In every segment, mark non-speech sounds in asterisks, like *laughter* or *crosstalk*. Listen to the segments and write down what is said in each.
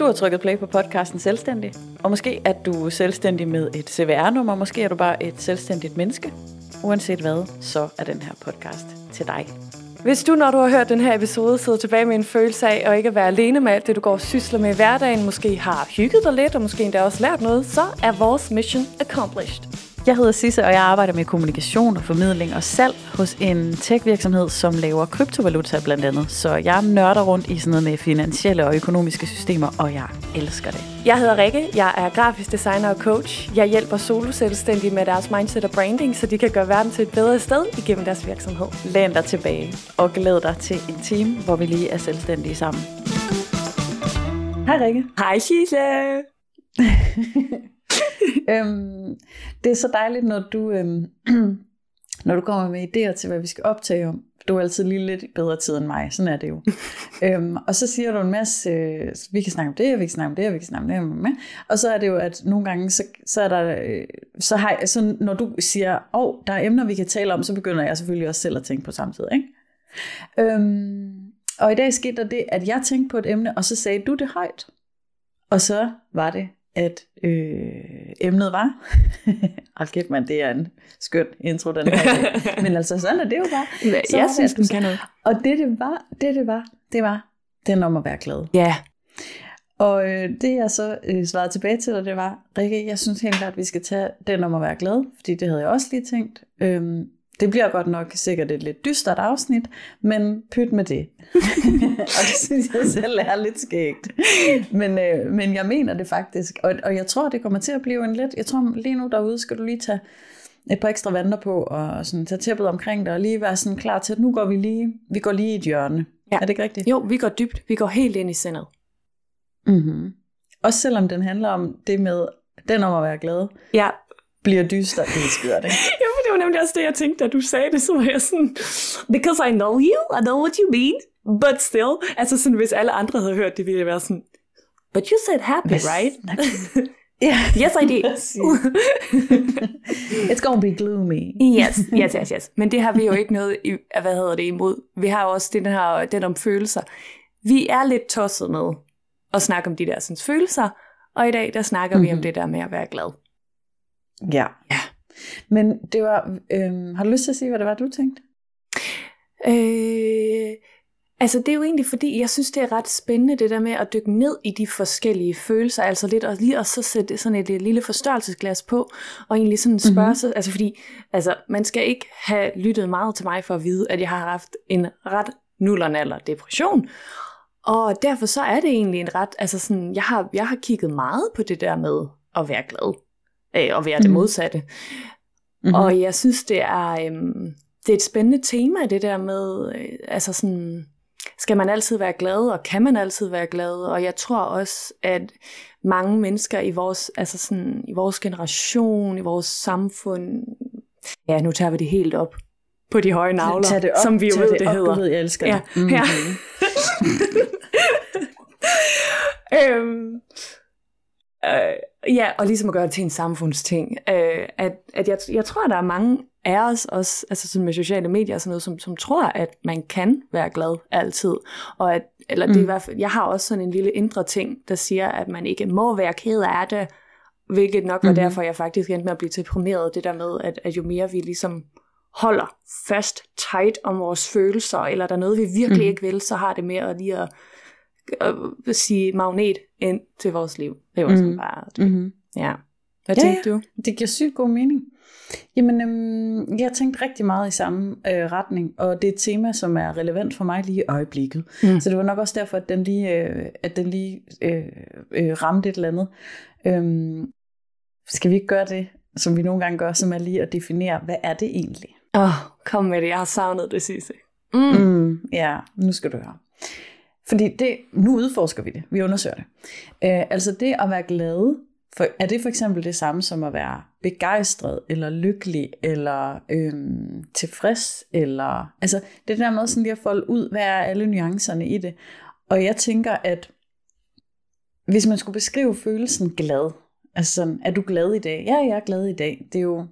Du har trykket play på podcasten Selvstændig, og måske er du selvstændig med et CVR-nummer, måske er du bare et selvstændigt menneske. Uanset hvad, så er den her podcast til dig. Hvis du, når du har hørt den her episode, sidder tilbage med en følelse af at ikke være alene med alt det, du går og sysler med i hverdagen, måske har hygget dig lidt, og måske endda også lært noget, så er vores mission accomplished. Jeg hedder Sisse, og jeg arbejder med kommunikation og formidling og salg hos en tech-virksomhed, som laver kryptovaluta blandt andet. Så jeg nørder rundt i sådan noget med finansielle og økonomiske systemer, og jeg elsker det. Jeg hedder Rikke, jeg er grafisk designer og coach. Jeg hjælper solo-selvstændige med deres mindset og branding, så de kan gøre verden til et bedre sted igennem deres virksomhed. Læn dig tilbage og glæd dig til en time, hvor vi lige er selvstændige sammen. Hej Rikke. Hej Sisse. *laughs* *laughs* øhm, det er så dejligt, når du, øhm, *clears throat* når du kommer med idéer til, hvad vi skal optage om. Du er altid lige lidt bedre tid end mig, sådan er det jo. *laughs* øhm, og så siger du en masse, øh, vi kan snakke om det, vi kan snakke om det, vi kan snakke om det, og så er det jo, at nogle gange, så, så er der, øh, så, har jeg, så når du siger, åh, oh, der er emner, vi kan tale om, så begynder jeg selvfølgelig også selv at tænke på samtidig, ikke? Øhm, og i dag skete der det, at jeg tænkte på et emne, og så sagde du det højt. Og så var det at øh, emnet var, *laughs* hold kæft man, det er en skøn intro den her *laughs* Men altså sådan er det jo bare. Ja, så jeg det, synes, den kan noget. Og det det var, det det var, det var den om at være glad. Ja. Yeah. Og øh, det jeg så øh, svarede tilbage til dig, det var, Rikke, jeg synes helt klart, at vi skal tage den om at være glad, fordi det havde jeg også lige tænkt. Øhm, det bliver godt nok sikkert et lidt dystert afsnit, men pyt med det. *laughs* og det synes jeg selv er lidt skægt. Men, øh, men jeg mener det faktisk, og, og jeg tror, det kommer til at blive en lidt, jeg tror lige nu derude skal du lige tage et par ekstra vandre på, og sådan tage tæppet omkring dig, og lige være sådan klar til, at nu går vi lige, vi går lige i et hjørne. Ja. Er det ikke rigtigt? Jo, vi går dybt. Vi går helt ind i sindet. Mm-hmm. Også selvom den handler om det med, den om at være glad. Ja, bliver dyster, det er skørt, ikke? *laughs* ja, for det var nemlig også det, jeg tænkte, da du sagde det, så var jeg sådan, because I know you, I know what you mean, but still, altså sådan, hvis alle andre havde hørt det, ville jeg være sådan, but you said happy, Mas- right? *laughs* yeah. Yes, I did. *laughs* It's gonna be gloomy. yes, yes, yes, yes. Men det har vi jo ikke noget, i, hvad hedder det, imod. Vi har jo også den her, den om følelser. Vi er lidt tosset med at snakke om de der sådan, følelser, og i dag, der snakker mm-hmm. vi om Mhm. det der med at være glad. Ja. Ja. Men det var, øhm, har du lyst til at sige, hvad det var, du tænkte? Øh, altså det er jo egentlig fordi, jeg synes det er ret spændende det der med at dykke ned i de forskellige følelser, altså lidt og lige at så sætte sådan et, et lille forstørrelsesglas på, og egentlig sådan spørge mm-hmm. sig, altså fordi, altså man skal ikke have lyttet meget til mig for at vide, at jeg har haft en ret nullernaller depression, og derfor så er det egentlig en ret, altså sådan, jeg har, jeg har kigget meget på det der med at være glad, øh, og være mm. det modsatte, Mm-hmm. og jeg synes, det er, øhm, det er et spændende tema, det der med, øh, altså sådan, skal man altid være glad, og kan man altid være glad? Og jeg tror også, at mange mennesker i vores, altså sådan, i vores generation, i vores samfund, ja, nu tager vi det helt op på de høje navler, Tag det op, som vi jo ved, det, det op, hedder. Du ved, jeg elsker Ja, det. Mm-hmm. ja. *laughs* øhm, øh, ja, og ligesom at gøre det til en samfundsting. Øh, at, at jeg, jeg tror, at der er mange af os, også, altså sådan med sociale medier og sådan noget, som, som tror, at man kan være glad altid. Og at, eller det er i Mm. hvert fald, jeg har også sådan en lille indre ting, der siger, at man ikke må være ked af det, hvilket nok var Mhm. derfor, jeg faktisk endte med at blive deprimeret. Det der med, at, at jo mere vi ligesom holder fast tight om vores følelser, eller der er noget, vi virkelig Mhm. ikke vil, så har det med at lige at, at sige magnet ind til vores liv. Det var sådan Mhm. bare det. Mm-hmm. Ja. Hvad Ja, tænkte du? Det giver sygt god mening. Jamen, øhm, jeg har tænkt rigtig meget i samme øh, retning, og det er et tema, som er relevant for mig lige i øjeblikket. Mm. Så det var nok også derfor, at den lige, øh, at den lige øh, øh, ramte et eller andet. Øhm, skal vi ikke gøre det, som vi nogle gange gør, som er lige at definere, hvad er det egentlig? Åh, oh, kom med det. Jeg har savnet det sidste. Mm. Mm, ja, nu skal du høre. Fordi det, nu udforsker vi det. Vi undersøger det. Øh, altså det at være glad, for, er det for eksempel det samme som at være begejstret, eller lykkelig, eller øhm, tilfreds, eller... Altså det der med sådan lige at folde ud, hvad er alle nuancerne i det. Og jeg tænker, at hvis man skulle beskrive følelsen glad, altså sådan, er du glad i dag? Ja, jeg er glad i dag. Det er jo,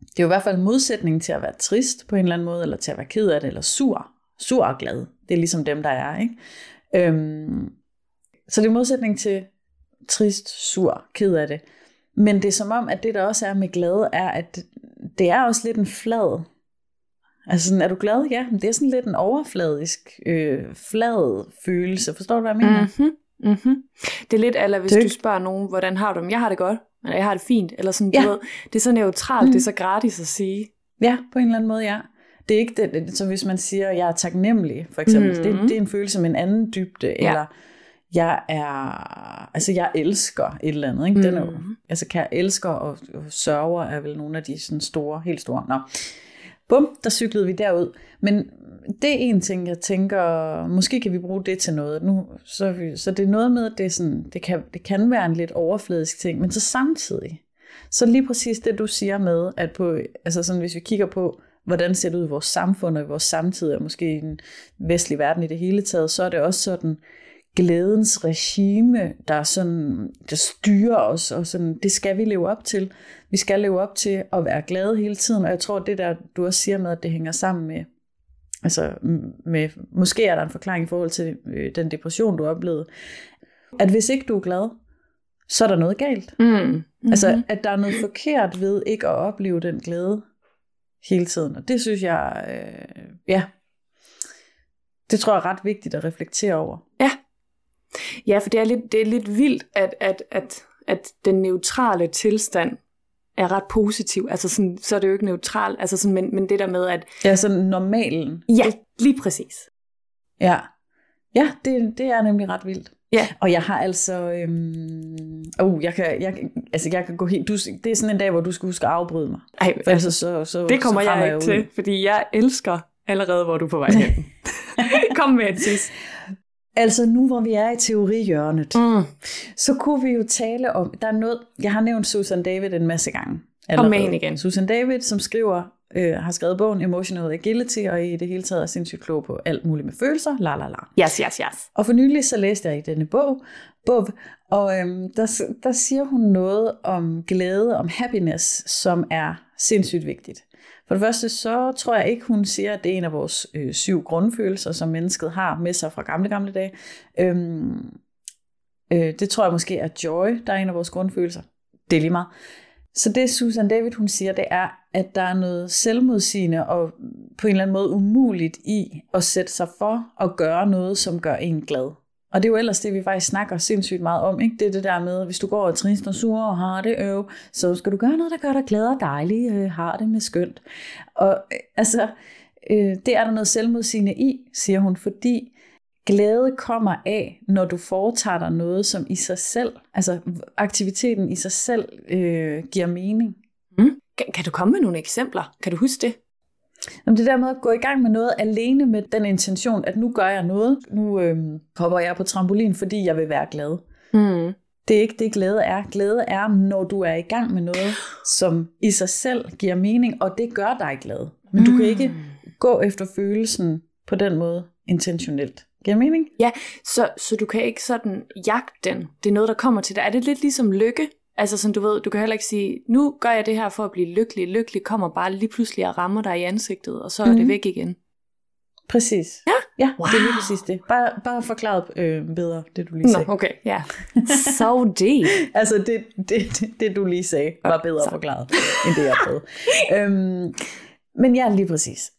det er jo i hvert fald modsætningen til at være trist på en eller anden måde, eller til at være ked af det, eller sur. Sur og glad. Det er ligesom dem, der er, ikke? Øhm, Så det er modsætning til trist, sur, ked af det. Men det er som om, at det der også er med glæde, er, at det er også lidt en flad. Altså sådan, er du glad? Ja, men det er sådan lidt en overfladisk, øh, flad følelse. Forstår du, hvad jeg mener? Mm-hmm. Mm-hmm. Det er lidt, eller hvis Det- du spørger nogen, hvordan har du dem? Jeg har det godt, eller jeg har det fint, eller sådan, Ja. du ved, det er så neutralt, Mm. det er så gratis at sige. Ja, på en eller anden måde, ja. Det er ikke det så hvis man siger, jeg er taknemmelig, for eksempel, Mhm. det, det er en følelse med en anden dybde, Ja. eller jeg er, altså jeg elsker et eller andet, ikke? Den er jo, Mhm. altså kan jeg elsker og, og sørger er vel nogle af de sådan store, helt store. Nå, bum, der cyklede vi derud. Men det er en ting, jeg tænker, måske kan vi bruge det til noget. Nu, så, så det er noget med, at det, er sådan, det, kan, det kan være en lidt overfladisk ting, men så samtidig, så lige præcis det, du siger med, at på, altså sådan, hvis vi kigger på, hvordan ser det ud i vores samfund og i vores samtid, og måske i den vestlige verden i det hele taget, så er det også sådan glædens regime, der, er sådan, der styrer os, og sådan, det skal vi leve op til. Vi skal leve op til at være glade hele tiden, og jeg tror, det der, du også siger med, at det hænger sammen med, altså med, måske er der en forklaring i forhold til øh, den depression, du oplevede, at hvis ikke du er glad, så er der noget galt. Mm. Mm-hmm. Altså, at der er noget forkert ved ikke at opleve den glæde hele tiden. Og det synes jeg, øh, ja, det tror jeg er ret vigtigt at reflektere over. Ja, for det er lidt, det er lidt vildt, at, at, at, at den neutrale tilstand er ret positiv. Altså sådan, så er det jo ikke neutral, altså sådan, men, men det der med, at Ja, sådan normalen. ja, lige præcis. Ja, ja det, det er nemlig ret vildt. Ja. Og jeg har altså, øhm, uh, jeg kan, jeg, altså jeg kan gå helt, du, det er sådan en dag, hvor du skal huske at afbryde mig. Ej, For altså, så, så, det kommer så jeg ikke ud. til, fordi jeg elsker allerede, hvor du er på vej hen. *laughs* Kom med et. Altså nu, hvor vi er i teorihjørnet, Mm. så kunne vi jo tale om, der er noget, jeg har nævnt Susan David en masse gange. Kom med allerede. igen. Susan David, som skriver, øh, har skrevet bogen Emotional Agility, og i det hele taget er sindssygt klog på alt muligt med følelser, la la la. Yes, yes, yes. Og for nylig så læste jeg i denne bog, bog og øhm, der, der siger hun noget om glæde, om happiness, som er sindssygt vigtigt. For det første så tror jeg ikke, hun siger, at det er en af vores øh, syv grundfølelser, som mennesket har med sig fra gamle, gamle dage. Øhm, øh, det tror jeg måske er joy, der er en af vores grundfølelser. Det er lige meget. Så det Susan David hun siger, det er, at der er noget selvmodsigende og på en eller anden måde umuligt i at sætte sig for at gøre noget, som gør en glad. Og det er jo ellers det, vi faktisk snakker sindssygt meget om. Ikke? Det er det der med, hvis du går og trist og sur og har det øv, så skal du gøre noget, der gør dig glad og dejlig, øh, har det med skønt. Og øh, altså, øh, det er der noget selvmodsigende i, siger hun, fordi glæde kommer af, når du foretager dig noget, som i sig selv, altså aktiviteten i sig selv, øh, giver mening. Mm. Kan, kan du komme med nogle eksempler? Kan du huske det? Jamen, det der med at gå i gang med noget alene med den intention, at nu gør jeg noget, nu øh, hopper jeg på trampolin, fordi jeg vil være glad. Mm. Det er ikke det, glæde er. Glæde er, når du er i gang med noget, som i sig selv giver mening, og det gør dig glad. Men du kan ikke gå efter følelsen på den måde intentionelt. Giver mening? Ja, så, så du kan ikke sådan jagte den. Det er noget, der kommer til dig. Er det lidt ligesom lykke? Altså sådan, du ved, du kan heller ikke sige, nu gør jeg det her for at blive lykkelig. Lykkelig kommer bare lige pludselig og rammer dig i ansigtet, og så er mm. det Mhm. væk igen. Præcis. Ja? Ja, wow. det er lige præcis det. Bare, bare forklaret øh, bedre, det du lige sagde. Nå, okay, ja. *laughs* So deep. Altså, det, det, det, det du lige sagde, var bedre så. forklaret, end det jeg prøvede. øhm, men ja, lige præcis.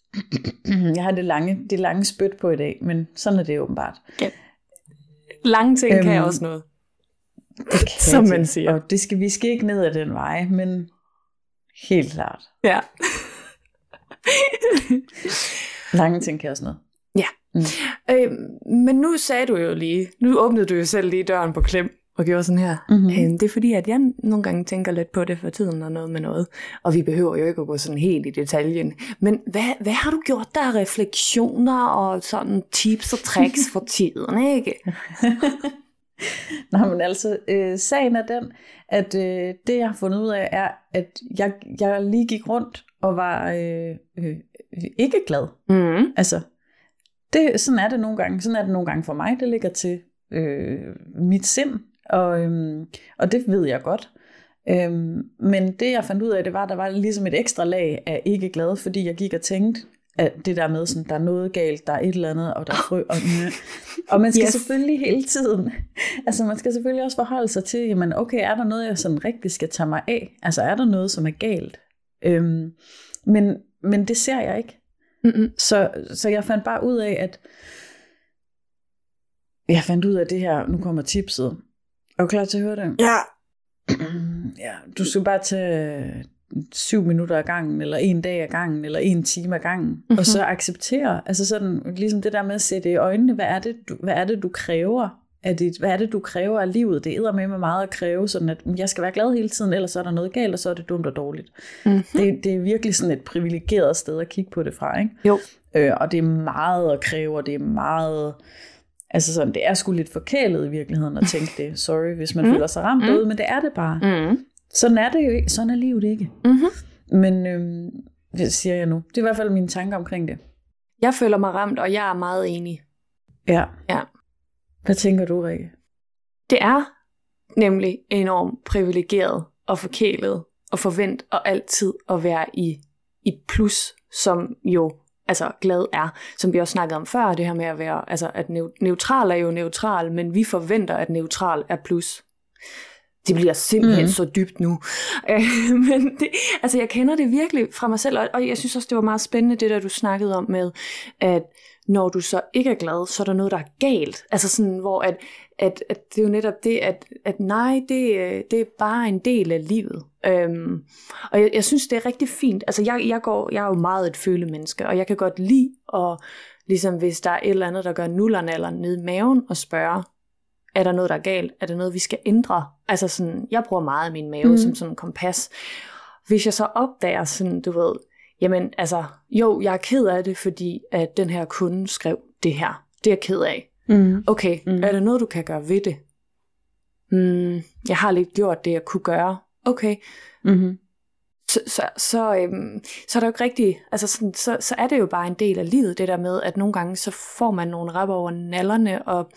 *clears throat* Jeg har det lange, det lange spyt på i dag, men sådan er det åbenbart. Lange ting øhm, kan Øhm, også noget. Det *laughs* Som man siger. Og det skal, vi skal ikke ned ad den vej, men helt klart. Ja. *laughs* Lange ting kan også noget. Øh, men nu sagde du jo lige, nu åbnede du jo selv lige døren på klem og gjorde sådan her. Mhm. Øh, det er fordi, at jeg nogle gange tænker lidt på det for tiden og noget med noget. Og vi behøver jo ikke at gå sådan helt i detaljen. Men hvad, hvad har du gjort der refleksioner og sådan tips og tricks *laughs* for tiden, ikke? *laughs* Nå, men altså, øh, sagen er den, at øh, det jeg har fundet ud af, er, at jeg, jeg lige gik rundt og var øh, øh, ikke glad. Mm. Altså, det, sådan er det nogle gange. Sådan er det nogle gange for mig. Det ligger til øh, mit sind, og, øhm, og det ved jeg godt. Øhm, men det jeg fandt ud af, det var, at der var ligesom et ekstra lag af ikke glad, fordi jeg gik og tænkte, at det der med, sådan, der er noget galt, der er et eller andet, og der er frø, og, og man skal yes. selvfølgelig hele tiden, altså man skal selvfølgelig også forholde sig til, jamen okay, er der noget, jeg sådan rigtig skal tage mig af? Altså er der noget, som er galt? Øhm, men, men det ser jeg ikke. Mm-hmm. Så, så jeg fandt bare ud af, at jeg fandt ud af det her, nu kommer tipset. Er du klar til at høre det? Ja. *clears throat* ja, du skal bare tage syv minutter ad gangen, eller en dag ad gangen, eller en time ad gangen, mm-hmm. og så acceptere, altså sådan, ligesom det der med at sætte i øjnene, hvad er det, du, hvad er det, du kræver af dit, hvad er det, du kræver af livet? Det er med med meget at kræve, sådan at jeg skal være glad hele tiden, ellers er der noget galt, og så er det dumt og dårligt. Mm-hmm. Det, det er virkelig sådan et privilegeret sted at kigge på det fra, ikke? Jo. Øh, og det er meget at kræve, og det er meget... Altså sådan, det er sgu lidt forkælet i virkeligheden at tænke det. Sorry, hvis man mm. føler sig ramt mm. ud, men det er det bare. Mm. Sådan er det jo ikke. Sådan er livet ikke. Mm-hmm. Men øhm, det siger jeg nu. Det er i hvert fald mine tanker omkring det. Jeg føler mig ramt, og jeg er meget enig. Ja. Ja. Hvad tænker du, Rikke? Det er nemlig enormt privilegeret og forkælet og forvent og altid at være i, i plus, som jo altså glad er, som vi også snakkede om før, det her med at være, altså at neutral er jo neutral, men vi forventer, at neutral er plus. Det bliver simpelthen mm. så dybt nu. *laughs* Øh, men det, altså jeg kender det virkelig fra mig selv, og jeg synes også, det var meget spændende, det der du snakkede om med, at når du så ikke er glad, så er der noget, der er galt. Altså sådan, hvor at, at, at det er jo netop det, at, at nej, det, det er bare en del af livet. Øhm, og jeg, jeg synes, det er rigtig fint. Altså jeg, jeg, går, jeg er jo meget et følemenneske, og jeg kan godt lide, og ligesom hvis der er et eller andet, der gør nullerne eller ned i maven, og spørge, er der noget, der er galt? Er der noget, vi skal ændre? Altså sådan, jeg bruger meget af min mave mm. som sådan en kompas. Hvis jeg så opdager sådan, du ved, jamen altså, jo, jeg er ked af det, fordi at den her kunde skrev det her. Det er jeg ked af. Mm. Okay, mm. er der noget, du kan gøre ved det? Mm, jeg har lidt gjort det, jeg kunne gøre. Okay. Mm-hmm. Så, så, så, øhm, så er der jo ikke rigtig, altså sådan, så, så er det jo bare en del af livet, det der med, at nogle gange så får man nogle rap over nallerne, og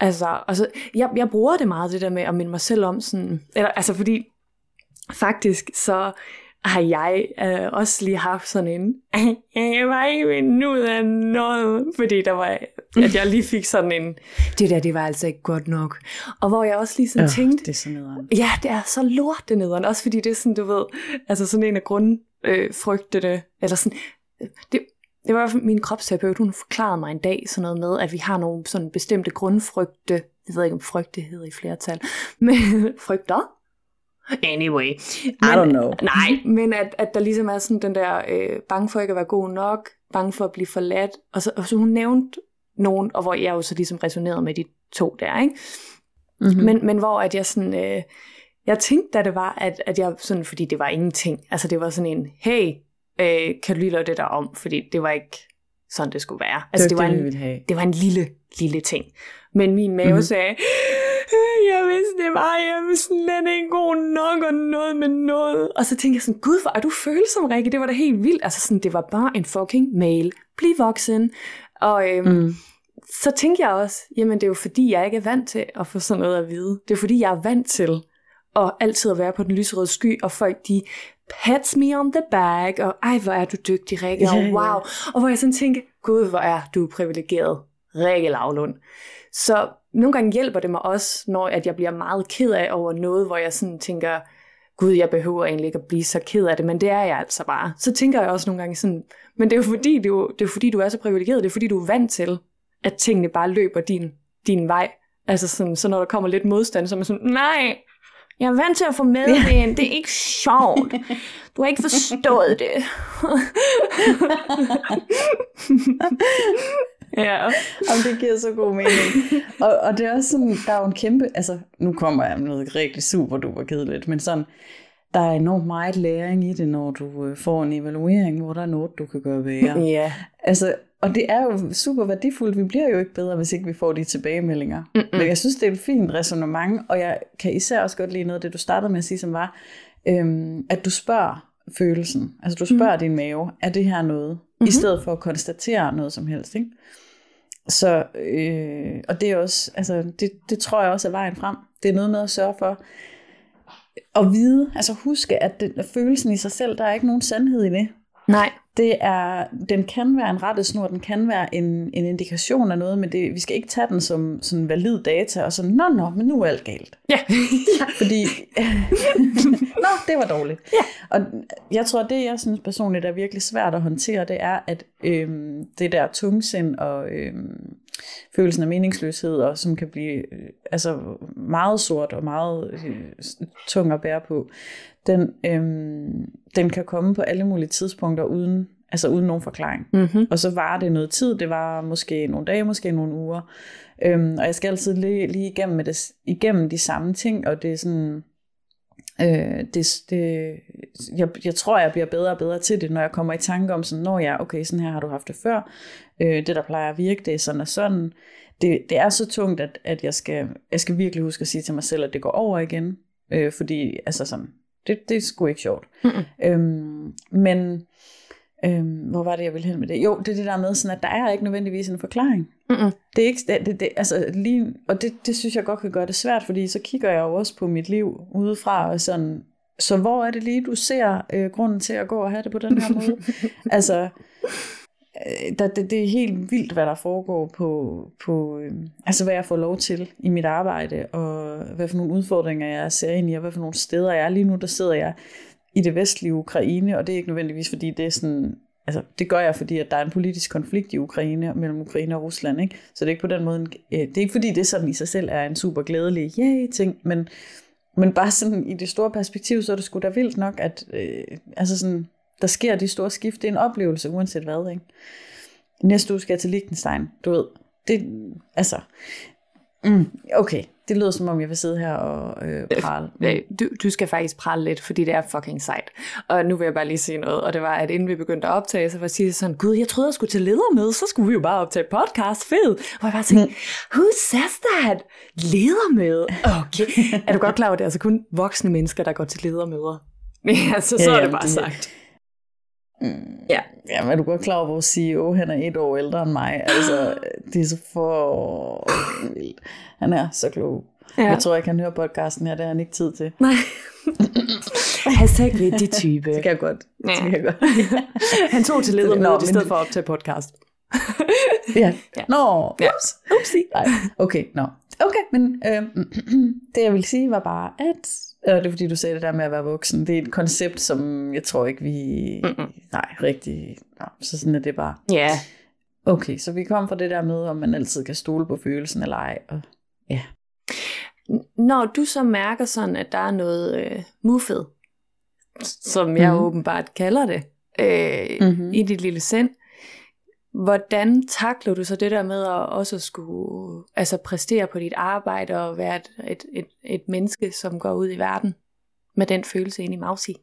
Altså, altså jeg, jeg bruger det meget, det der med at minde mig selv om sådan, eller, altså fordi faktisk så har jeg øh, også lige haft sådan en, *laughs* jeg var ikke ud af noget, fordi der var, at jeg lige fik sådan en, *laughs* det der, det var altså ikke godt nok. Og hvor jeg også lige sådan øh, tænkte, det er så nederen. Ja, det er så lort det nederen, også fordi det er sådan, du ved, altså sådan en af grundfrygtene, øh, eller sådan, det, det var min kropsterapeut, hun forklarede mig en dag sådan noget med, at vi har nogle sådan bestemte grundfrygte, jeg ved ikke om frygte hedder i flertal, *laughs* men frygter, Anyway. Men, I don't know. Nej, *laughs* men at, at der ligesom er sådan den der øh, bange for ikke at være god nok, bange for at blive forladt, og så, og så hun nævnte nogen, og hvor jeg jo så ligesom resonerede med de to der, ikke? Mm-hmm. Men, men hvor at jeg sådan, øh, jeg tænkte da det var, at, at jeg sådan, fordi det var ingenting, altså det var sådan en, hey, øh, kan du lige lave det der om, fordi det var ikke sådan, det skulle være. Altså, det, var, det, det, en, det var en lille, lille ting. Men min mave mm-hmm. sagde, øh, jeg vidste det var, jeg var slet ikke god nok og noget med noget. Og så tænkte jeg sådan, gud, hvor er du følsom, Rikke? Det var da helt vildt. Altså sådan, det var bare en fucking mail. Bliv voksen. Og øhm, mm. så tænkte jeg også, jamen det er jo fordi, jeg ikke er vant til at få sådan noget at vide. Det er fordi, jeg er vant til at altid at være på den lyserøde sky, og folk de pats me on the back, og ej, hvor er du dygtig, Rikke, og wow. Og hvor jeg sådan tænker, gud, hvor er du privilegeret, Rikke Lavlund. Så nogle gange hjælper det mig også, når at jeg bliver meget ked af over noget, hvor jeg sådan tænker, gud, jeg behøver egentlig ikke at blive så ked af det, men det er jeg altså bare. Så tænker jeg også nogle gange sådan, men det er jo fordi, du, det er, fordi, du er så privilegeret, det er fordi, du er vant til, at tingene bare løber din, din vej. Altså sådan, så når der kommer lidt modstand, så er man sådan, nej, jeg er vant til at få medvind. Det er ikke sjovt. Du har ikke forstået det. ja, og det giver så god mening. Og, og det er også sådan, der er jo en kæmpe, altså nu kommer jeg med noget rigtig super duper kedeligt, men sådan, der er enormt meget læring i det, når du øh, får en evaluering, hvor der er noget, du kan gøre bedre. Ja. Altså, og det er jo super værdifuldt. Vi bliver jo ikke bedre, hvis ikke vi får de tilbagemeldinger. Mm-mm. Men jeg synes, det er et fint resonemang, og jeg kan især også godt lide noget af det, du startede med at sige, som var, øhm, at du spørger følelsen. Altså du spørger mm. din mave, er det her noget? Mm-hmm. I stedet for at konstatere noget som helst. Ikke? Så, øh, og det er også, altså det, det tror jeg også er vejen frem. Det er noget med at sørge for, at vide, altså huske, at, det, at følelsen i sig selv, der er ikke nogen sandhed i det. Nej. Det er, den kan være en rettesnor, den kan være en, en indikation af noget, men det, vi skal ikke tage den som sådan valid data, og så, nå, nå, men nu er alt galt. Ja. *laughs* Fordi, *laughs* nå, det var dårligt. Ja. Og jeg tror, det jeg synes personligt er virkelig svært at håndtere, det er, at øhm, det der tungsind og øhm, følelsen af meningsløshed, og som kan blive øh, altså meget sort og meget øh, tung at bære på, den, øhm, den kan komme på alle mulige tidspunkter uden, altså uden nogen forklaring. Mm-hmm. Og så var det noget tid, det var måske nogle dage, måske nogle uger. Øhm, og jeg skal altid lige, lige igennem, med det, igennem de samme ting, og det er sådan, øh, det, det, jeg, jeg tror, jeg bliver bedre og bedre til det, når jeg kommer i tanke om sådan, når jeg, okay, sådan her har du haft det før, øh, det der plejer at virke, det er sådan og sådan. Det, det er så tungt, at, at jeg, skal, jeg skal virkelig huske at sige til mig selv, at det går over igen, øh, fordi altså sådan, det, det er sgu ikke sjovt. Mm-mm. Øhm, men øhm, hvor var det, jeg ville hen med det? Jo, det er det der med, sådan, at der er ikke nødvendigvis en forklaring. Mm-mm. Det er ikke, det, det, det, altså lige, og det, det synes jeg godt kan gøre det svært, fordi så kigger jeg jo også på mit liv udefra, og sådan, så hvor er det lige, du ser øh, grunden til at gå og have det på den her måde? *laughs* altså, Øh, der, det, det er helt vildt, hvad der foregår på, på øh, altså hvad jeg får lov til i mit arbejde, og hvad for nogle udfordringer jeg ser ind i, og hvad for nogle steder jeg er. Lige nu, der sidder jeg i det vestlige Ukraine, og det er ikke nødvendigvis, fordi det er sådan, altså det gør jeg, fordi at der er en politisk konflikt i Ukraine, mellem Ukraine og Rusland, ikke? Så det er ikke på den måde, øh, det er ikke fordi det sådan i sig selv er en super glædelig yay ting, men, men bare sådan i det store perspektiv, så er det sgu da vildt nok, at øh, altså sådan, der sker de store skift, det er en oplevelse, uanset hvad, ikke? Næste uge skal jeg til Liechtenstein, du ved, det, altså, mm, okay, det lyder som om, jeg vil sidde her og øh, prale. Øh, Du, du skal faktisk prale lidt, fordi det er fucking sejt. Og nu vil jeg bare lige sige noget, og det var, at inden vi begyndte at optage, så var jeg sådan, gud, jeg troede, jeg skulle til ledermøde, så skulle vi jo bare optage podcast, fed. Og jeg bare tænkte, who says that? Ledermøde? Okay. *laughs* er du godt klar over, at det er altså kun voksne mennesker, der går til ledermøder? *laughs* Men altså, så Ja, er det bare det- sagt. Mm, Ja. Ja, men er du godt klar over, at vores CEO, han er et år ældre end mig. Altså, *gasps* det er så for vildt. Han er så klog. Ja. Jeg tror ikke, han hører podcasten her, det har han ikke tid til. Nej. *laughs* Hashtag rigtig type. Det kan jeg godt. Ja. Det kan jeg godt. *laughs* Han tog til ledermødet i stedet det- for at optage podcast. *laughs* ja. Ja. Nå, Ja. ups. Upsi. Nej, okay, nå. Okay, men øhm, *clears throat* det jeg ville sige var bare, at øh, det er fordi, du sagde det der med at være voksen. Det er et koncept, som jeg tror ikke, vi... Mm-mm. Nej, rigtig... Nå, så sådan er det bare. Ja. Okay, så vi kom fra det der med, om man altid kan stole på følelsen eller ej. Og, ja. Når du så mærker sådan, at der er noget øh, muffet, som jeg Mhm. åbenbart kalder det, øh, Mm-hmm. i dit lille sind, hvordan takler du så det der med at også skulle altså præstere på dit arbejde og være et, et, et, et menneske, som går ud i verden med den følelse ind i mausi?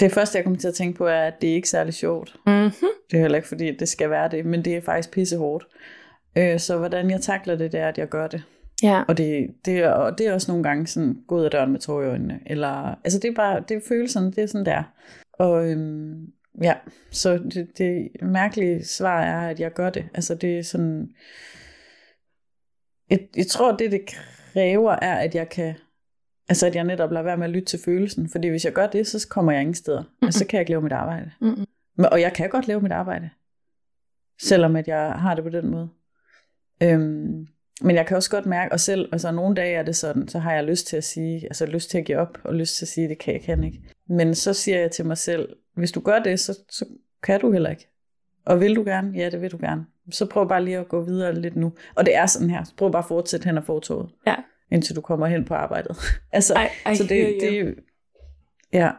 Det første, jeg kommer til at tænke på, er, at det er ikke særlig sjovt. Mm-hmm. Det er heller ikke, fordi det skal være det, men det er faktisk pissehårdt. Øh, så hvordan jeg takler det, det er, at jeg gør det. Ja. Og det, det, er, og det er også nogle gange sådan, gå ud af døren med tår i øjnene. Eller, altså det er bare, det er følelsen, det er sådan der. Og øhm, ja, så det, det mærkelige svar er, at jeg gør det. Altså det er sådan, jeg, jeg tror, det det kræver er, at jeg kan, altså at jeg netop lader være med at lytte til følelsen. Fordi hvis jeg gør det, så kommer jeg ingen steder. Mm-hmm. Altså, så kan jeg ikke lave mit arbejde. Mm-mm. Men, og jeg kan godt lave mit arbejde. Selvom at jeg har det på den måde. Øhm, men jeg kan også godt mærke, og selv, altså nogle dage er det sådan, så har jeg lyst til at sige, altså lyst til at give op, og lyst til at sige, det kan jeg kan ikke. Men så siger jeg til mig selv, hvis du gør det, så, så kan du heller ikke. Og vil du gerne? Ja, det vil du gerne. Så prøv bare lige at gå videre lidt nu. Og det er sådan her. Prøv bare at fortsætte hen og fortoget. Ja. Indtil du kommer hen på arbejdet. *laughs* altså, I, I så det, you. det, ja,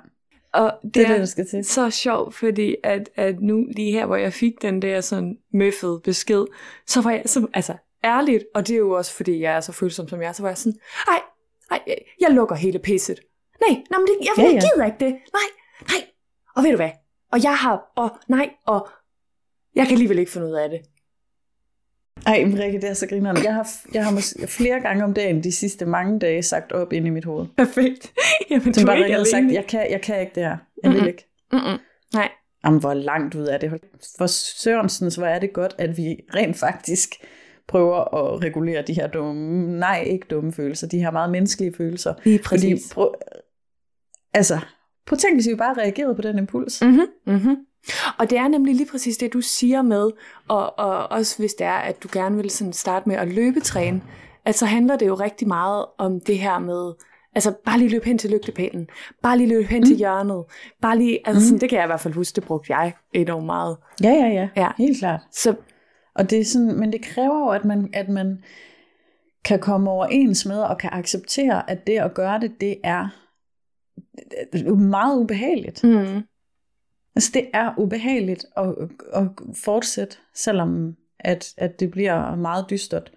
Og det, det er det, der skal til. så sjovt, fordi at, at nu lige her, hvor jeg fik den der sådan møffede besked, så var jeg så, altså ærligt, og det er jo også fordi, jeg er så følsom som jeg er, så var jeg sådan, ej, ej, jeg- jeg lukker hele pisset. Nej, nej, men det, jeg, Ja, jeg ja. gider ikke det. Nej, nej. Og ved du hvad? Og jeg har, og nej, og jeg kan alligevel ikke finde ud af det. Ej, men Rikke, det er så grineren. Jeg har, jeg har mås- flere gange om dagen de sidste mange dage sagt op ind i mit hoved. Perfekt. *laughs* Jamen, Som du bare ikke sagt, jeg kan, jeg kan ikke det her. Jeg vil Mhm. ikke. Mm-mm. Nej. Jamen, hvor langt ud er det. For Sørensens, hvor er det godt, at vi rent faktisk prøver at regulere de her dumme, nej, ikke dumme følelser, de her meget menneskelige følelser. Lige Fordi, præcis. prøv, altså, prøv at tænke, hvis vi bare reagerede på den impuls. Mhm, mhm. Og det er nemlig lige præcis det, du siger med, og, og også hvis det er, at du gerne vil sådan starte med at løbetræne, at så handler det jo rigtig meget om det her med, altså bare lige løbe hen til lygtepælen, bare lige løbe hen mm. til hjørnet, bare lige, altså mm. sådan, det kan jeg i hvert fald huske, det brugte jeg enormt meget. Ja, ja, ja, Ja. helt klart. Så Og det er sådan, men det kræver jo, at man, at man kan komme overens med og kan acceptere, at det at gøre det, det er meget ubehageligt. mm, Altså det er ubehageligt at, at fortsætte, selvom at, at det bliver meget dystert.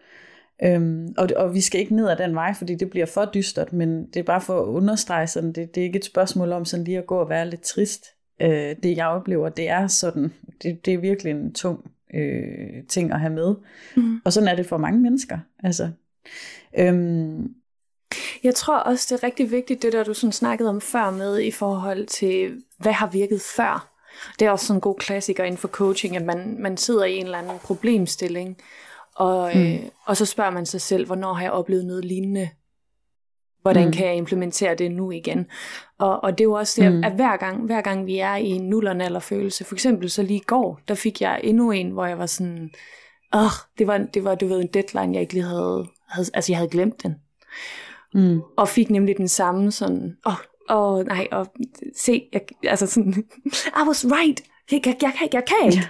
Øhm, og, og vi skal ikke ned ad den vej, fordi det bliver for dystert, men det er bare for at understrege sådan, det, det er ikke et spørgsmål om sådan lige at gå og være lidt trist. Øh, det jeg oplever, det er sådan, det, det er virkelig en tung øh, ting at have med. mm. Og sådan er det for mange mennesker. Altså, øhm, Jeg tror også, det er rigtig vigtigt, det der du sådan snakkede om før med i forhold til, hvad har virket før. Det er også sådan en god klassiker inden for coaching, at man, man sidder i en eller anden problemstilling, og, mm. øh, og så spørger man sig selv, hvornår har jeg oplevet noget lignende? Hvordan Mm. kan jeg implementere det nu igen? Og, og det er jo også det, Mm. at hver gang, hver gang vi er i en nullerne følelse, for eksempel så lige i går, der fik jeg endnu en, hvor jeg var sådan, åh, det var, det var du ved, en deadline, jeg ikke lige havde, havde altså jeg havde glemt den mm, og fik nemlig den samme sådan, åh, oh, oh, nej, og se, jeg, altså sådan, *laughs* I was right, jeg, jeg, jeg, jeg, kan ikke.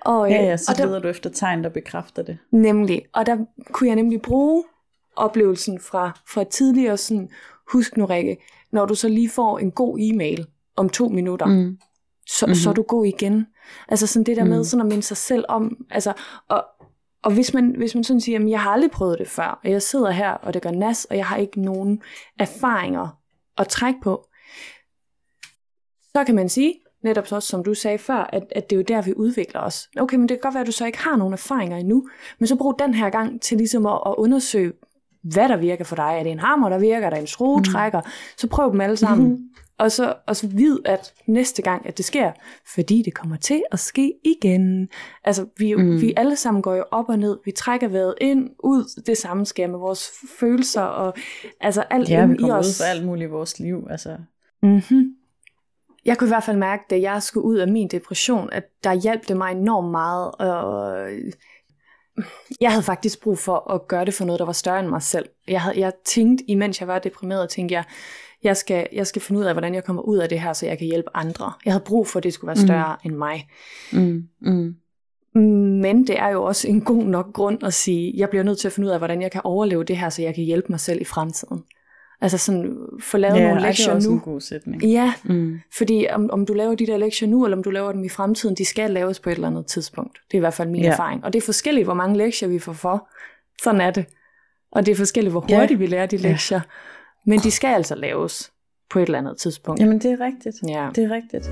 Og, ja, øh, ja, så og der, leder du efter tegn, der bekræfter det. nemlig, og der kunne jeg nemlig bruge oplevelsen fra, fra tidligere sådan, husk nu Rikke, når du så lige får en god e-mail om to minutter, Mm. så, Mhm. mm-hmm. så er du god igen. Altså sådan det der med Mm. sådan at minde sig selv om, altså, og, og hvis man, hvis man sådan siger, at jeg har aldrig prøvet det før, og jeg sidder her, og det gør nas, og jeg har ikke nogen erfaringer at trække på, så kan man sige, netop så som du sagde før, at, at det er jo der, vi udvikler os. Okay, men det kan godt være, at du så ikke har nogen erfaringer endnu, men så brug den her gang til ligesom at, at undersøge, hvad der virker for dig. Er det en hammer, der virker? Er det en skruetrækker? Mm. Så prøv dem alle sammen. Mhm. Og så, og så vid, at næste gang, at det sker, fordi det kommer til at ske igen. Altså, vi, Mm. vi alle sammen går jo op og ned. Vi trækker vejret ind, ud. Det samme sker med vores følelser og altså alt Ja, vi i kommer ud os. for alt muligt i vores liv. Altså. Mm-hmm. Jeg kunne i hvert fald mærke, da jeg skulle ud af min depression, at der hjalp det mig enormt meget. Og jeg havde faktisk brug for at gøre det for noget, der var større end mig selv. Jeg, havde, jeg tænkte, imens jeg var deprimeret, tænkte jeg, jeg skal, jeg skal finde ud af, hvordan jeg kommer ud af det her, så jeg kan hjælpe andre. Jeg havde brug for, at det skulle være større mm. end mig. Mm. Mm. Men det er jo også en god nok grund at sige, jeg bliver nødt til at finde ud af, hvordan jeg kan overleve det her, så jeg kan hjælpe mig selv i fremtiden. Altså sådan, få lavet Ja, nogle ej, det er lektier nu. en god sætning. Ja, Mm. fordi om, om du laver de der lektier nu, eller om du laver dem i fremtiden, de skal laves på et eller andet tidspunkt. Det er i hvert fald min Ja. ja. erfaring. Og det er forskelligt, hvor mange lektier vi får for. Sådan er det. Og det er forskelligt, hvor Ja. hurtigt vi lærer de Ja. Men de skal altså laves på et eller andet tidspunkt. Jamen, det er rigtigt. Ja. Det er rigtigt.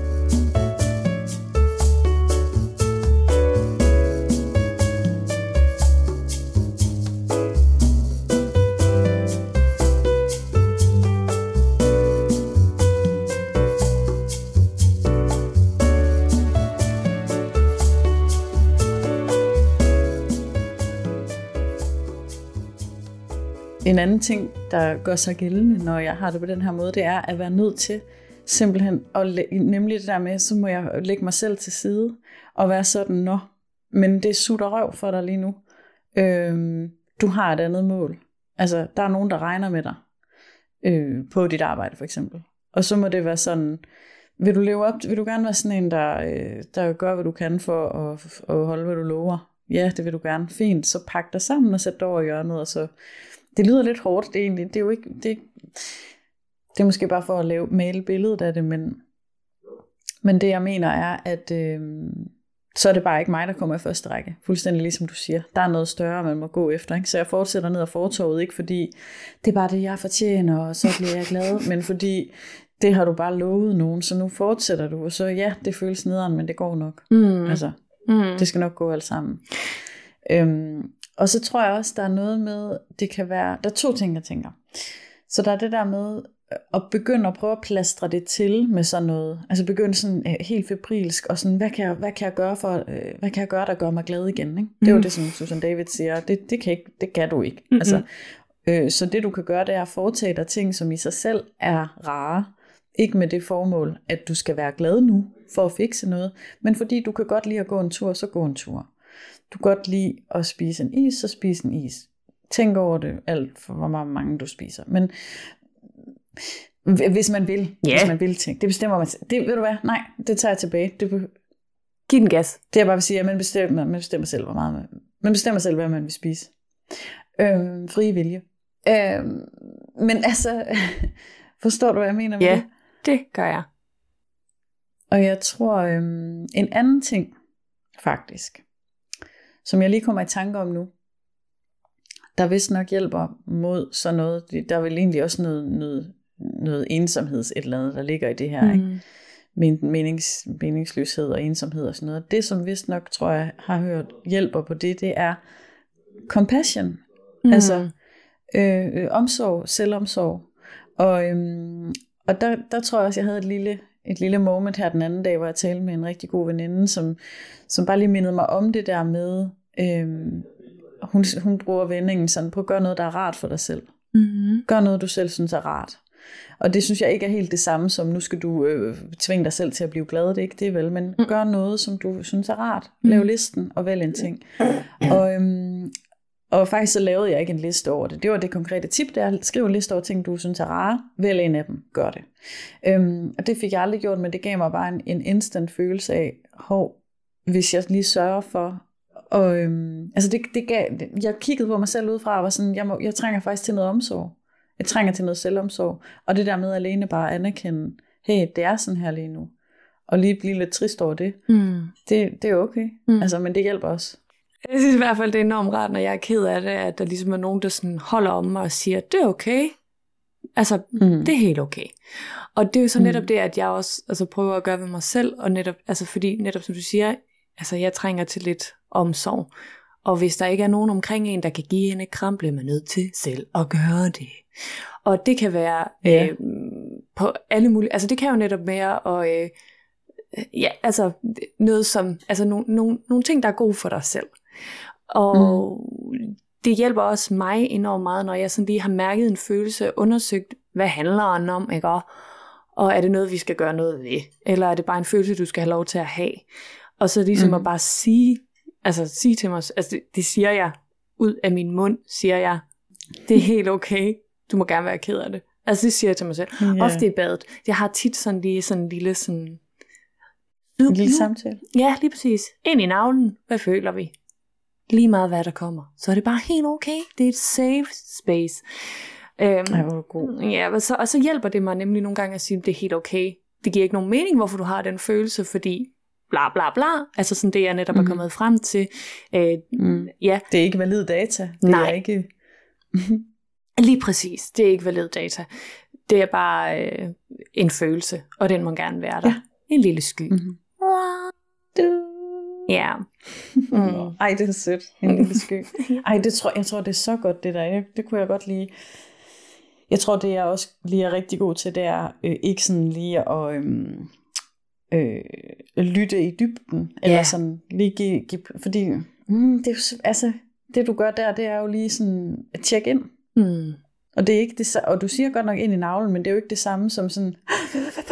En anden ting, der gør sig gældende, når jeg har det på den her måde, det er at være nødt til simpelthen, at læ- nemlig det der med, så må jeg lægge mig selv til side, og være sådan, nå, men det sutter røv for dig lige nu. Øhm, du har et andet mål. Altså, der er nogen, der regner med dig øh, på dit arbejde, for eksempel. Og så må det være sådan, vil du leve op, vil du gerne være sådan en, der, øh, der gør, hvad du kan for at, at holde, hvad du lover? Ja, det vil du gerne. Fint, så pak dig sammen og sæt dig over hjørnet, og så det lyder lidt hårdt, det egentlig. Det er jo ikke, det, det er måske bare for at lave, male billedet af det, men, men det jeg mener er, at øh, så er det bare ikke mig, der kommer i første række. Fuldstændig ligesom du siger. Der er noget større, man må gå efter. Ikke? Så jeg fortsætter ned ad fortorvet, ikke fordi det er bare det, jeg fortjener, og så bliver jeg glad, *laughs* men fordi det har du bare lovet nogen, så nu fortsætter du, og så ja, det føles nederen, men det går nok. Mm. Altså, Mm. det skal nok gå alt sammen. Øhm, og så tror jeg også, der er noget med, det kan være, der er to ting, jeg tænker. Så der er det der med at begynde at prøve at plastre det til med sådan noget, altså begynde sådan øh, helt febrilsk, og sådan, hvad kan jeg, hvad kan jeg gøre for, øh, hvad kan jeg gøre, der gør mig glad igen, ikke? Det er jo Mm. det, som Susan David siger, det, det, kan, ikke, det kan du ikke. Mhm. Altså, øh, så det du kan gøre, det er at foretage dig ting, som i sig selv er rare, ikke med det formål, at du skal være glad nu, for at fikse noget, men fordi du kan godt lide at gå en tur, så gå en tur. Du godt lide at spise en is, så spis en is. Tænk over det alt for hvor mange du spiser. Men hvis man vil, Ja. hvis man vil ting, det bestemmer man. selv. Det ved du hvad? Nej, det tager jeg tilbage. Det, be- Giv den gas. det jeg bare vil sige, at man bestemmer, man bestemmer selv, hvor meget man, man bestemmer selv, hvad man vil spise. Øhm, frie vilje. Øhm, men altså, *laughs* forstår du, hvad jeg mener med Ja. det? Det gør jeg. Og jeg tror, øhm, en anden ting, faktisk, som jeg lige kommer i tanke om nu, der vist nok hjælper mod sådan noget, der er vel egentlig også noget, noget, noget ensomheds et eller andet, der ligger i det her, ikke? Mm. Men, menings, meningsløshed og ensomhed og sådan noget. Det, som vist nok, tror jeg, har hørt hjælper på det, det er compassion. Mm. Altså øh, øh, omsorg, selvomsorg. Og, øhm, og der, der tror jeg også, jeg havde et lille, et lille moment her den anden dag, hvor jeg talte med en rigtig god veninde, som, som bare lige mindede mig om det der med, øhm, hun, hun bruger vendingen sådan på at gøre noget, der er rart for dig selv. Mm. Gør noget, du selv synes er rart. Og det synes jeg ikke er helt det samme som, nu skal du øh, tvinge dig selv til at blive glad, det er ikke det vel, men Mm. gør noget, som du synes er rart. Mm. Lav listen og vælg en ting. Og, øhm, og faktisk så lavede jeg ikke en liste over det. Det var det konkrete tip, der skriv en liste over ting, du synes er rare. Vælg en af dem. Gør det. Øhm, og det fik jeg aldrig gjort, men det gav mig bare en, en instant følelse af, hov, hvis jeg lige sørger for, og øhm, altså det, det gav, jeg kiggede på mig selv udefra og var sådan, jeg, må, jeg trænger faktisk til noget omsorg. Jeg trænger til noget selvomsorg. Og det der med alene bare at anerkende, hey, det er sådan her lige nu. Og lige blive lidt trist over det, Mm. det, det er okay. Mm. Altså, men det hjælper også. Jeg synes i hvert fald, det er enormt rart, når jeg er ked af det, at der ligesom er nogen, der sådan holder om mig og siger, det er okay. Altså, Mm. det er helt okay. Og det er jo så Mm. netop det, at jeg også altså, prøver at gøre ved mig selv, og netop, altså fordi netop som du siger, altså jeg trænger til lidt omsorg. Og hvis der ikke er nogen omkring en, der kan give en et kram, bliver man nødt til selv at gøre det. Og det kan være Ja. øh, på alle mulige, altså det kan jo netop være, og øh, ja, altså noget som, altså nogle, nogle, nogle ting, der er gode for dig selv. Og mm. det hjælper også mig enormt meget, når jeg sådan lige har mærket en følelse, undersøgt, hvad handler den om, ikke? Og, og er det noget, vi skal gøre noget ved? Eller er det bare en følelse, du skal have lov til at have? Og så ligesom mm. At bare sige, altså sige til mig, altså det, det siger jeg ud af min mund, siger jeg, det er helt okay, du må gerne være ked af det. Altså det siger jeg til mig selv. Yeah. Ofte i badet. Jeg har tit sådan lige sådan en lille sådan... En lille samtale. Ja, lige præcis. Ind i navlen. Hvad føler vi? Lige meget hvad der kommer. Så er det bare helt okay. Det er et safe space. Øhm, Ej, hvor god. ja, og så, og så hjælper det mig nemlig nogle gange at sige, at det er helt okay. Det giver ikke nogen mening, hvorfor du har den følelse, fordi bla bla bla. Altså sådan det, jeg netop mm. er Mhm. kommet frem til. Øh, Mm. ja, Det er ikke valid data. Det Nej. er ikke... *laughs* lige præcis. Det er ikke valid data. Det er bare øh, en følelse, og den må gerne være der. Ja. En lille sky. Mm-hmm. Du. Ja. Mm. Ej, det er sødt. En lille *laughs* sky. Ej, det tror, jeg tror, det er så godt, det der. Jeg, det kunne jeg godt lide. Jeg tror, det jeg også lige er rigtig god til, det er øh, ikke sådan lige at øhm, øh, lytte i dybden. Eller Ja. sådan lige give, give fordi mm, det, er jo, så- altså, det du gør der, det er jo lige sådan at tjekke ind. Mm. Og det er ikke det, og du siger godt nok ind i navlen, men det er jo ikke det samme som sådan,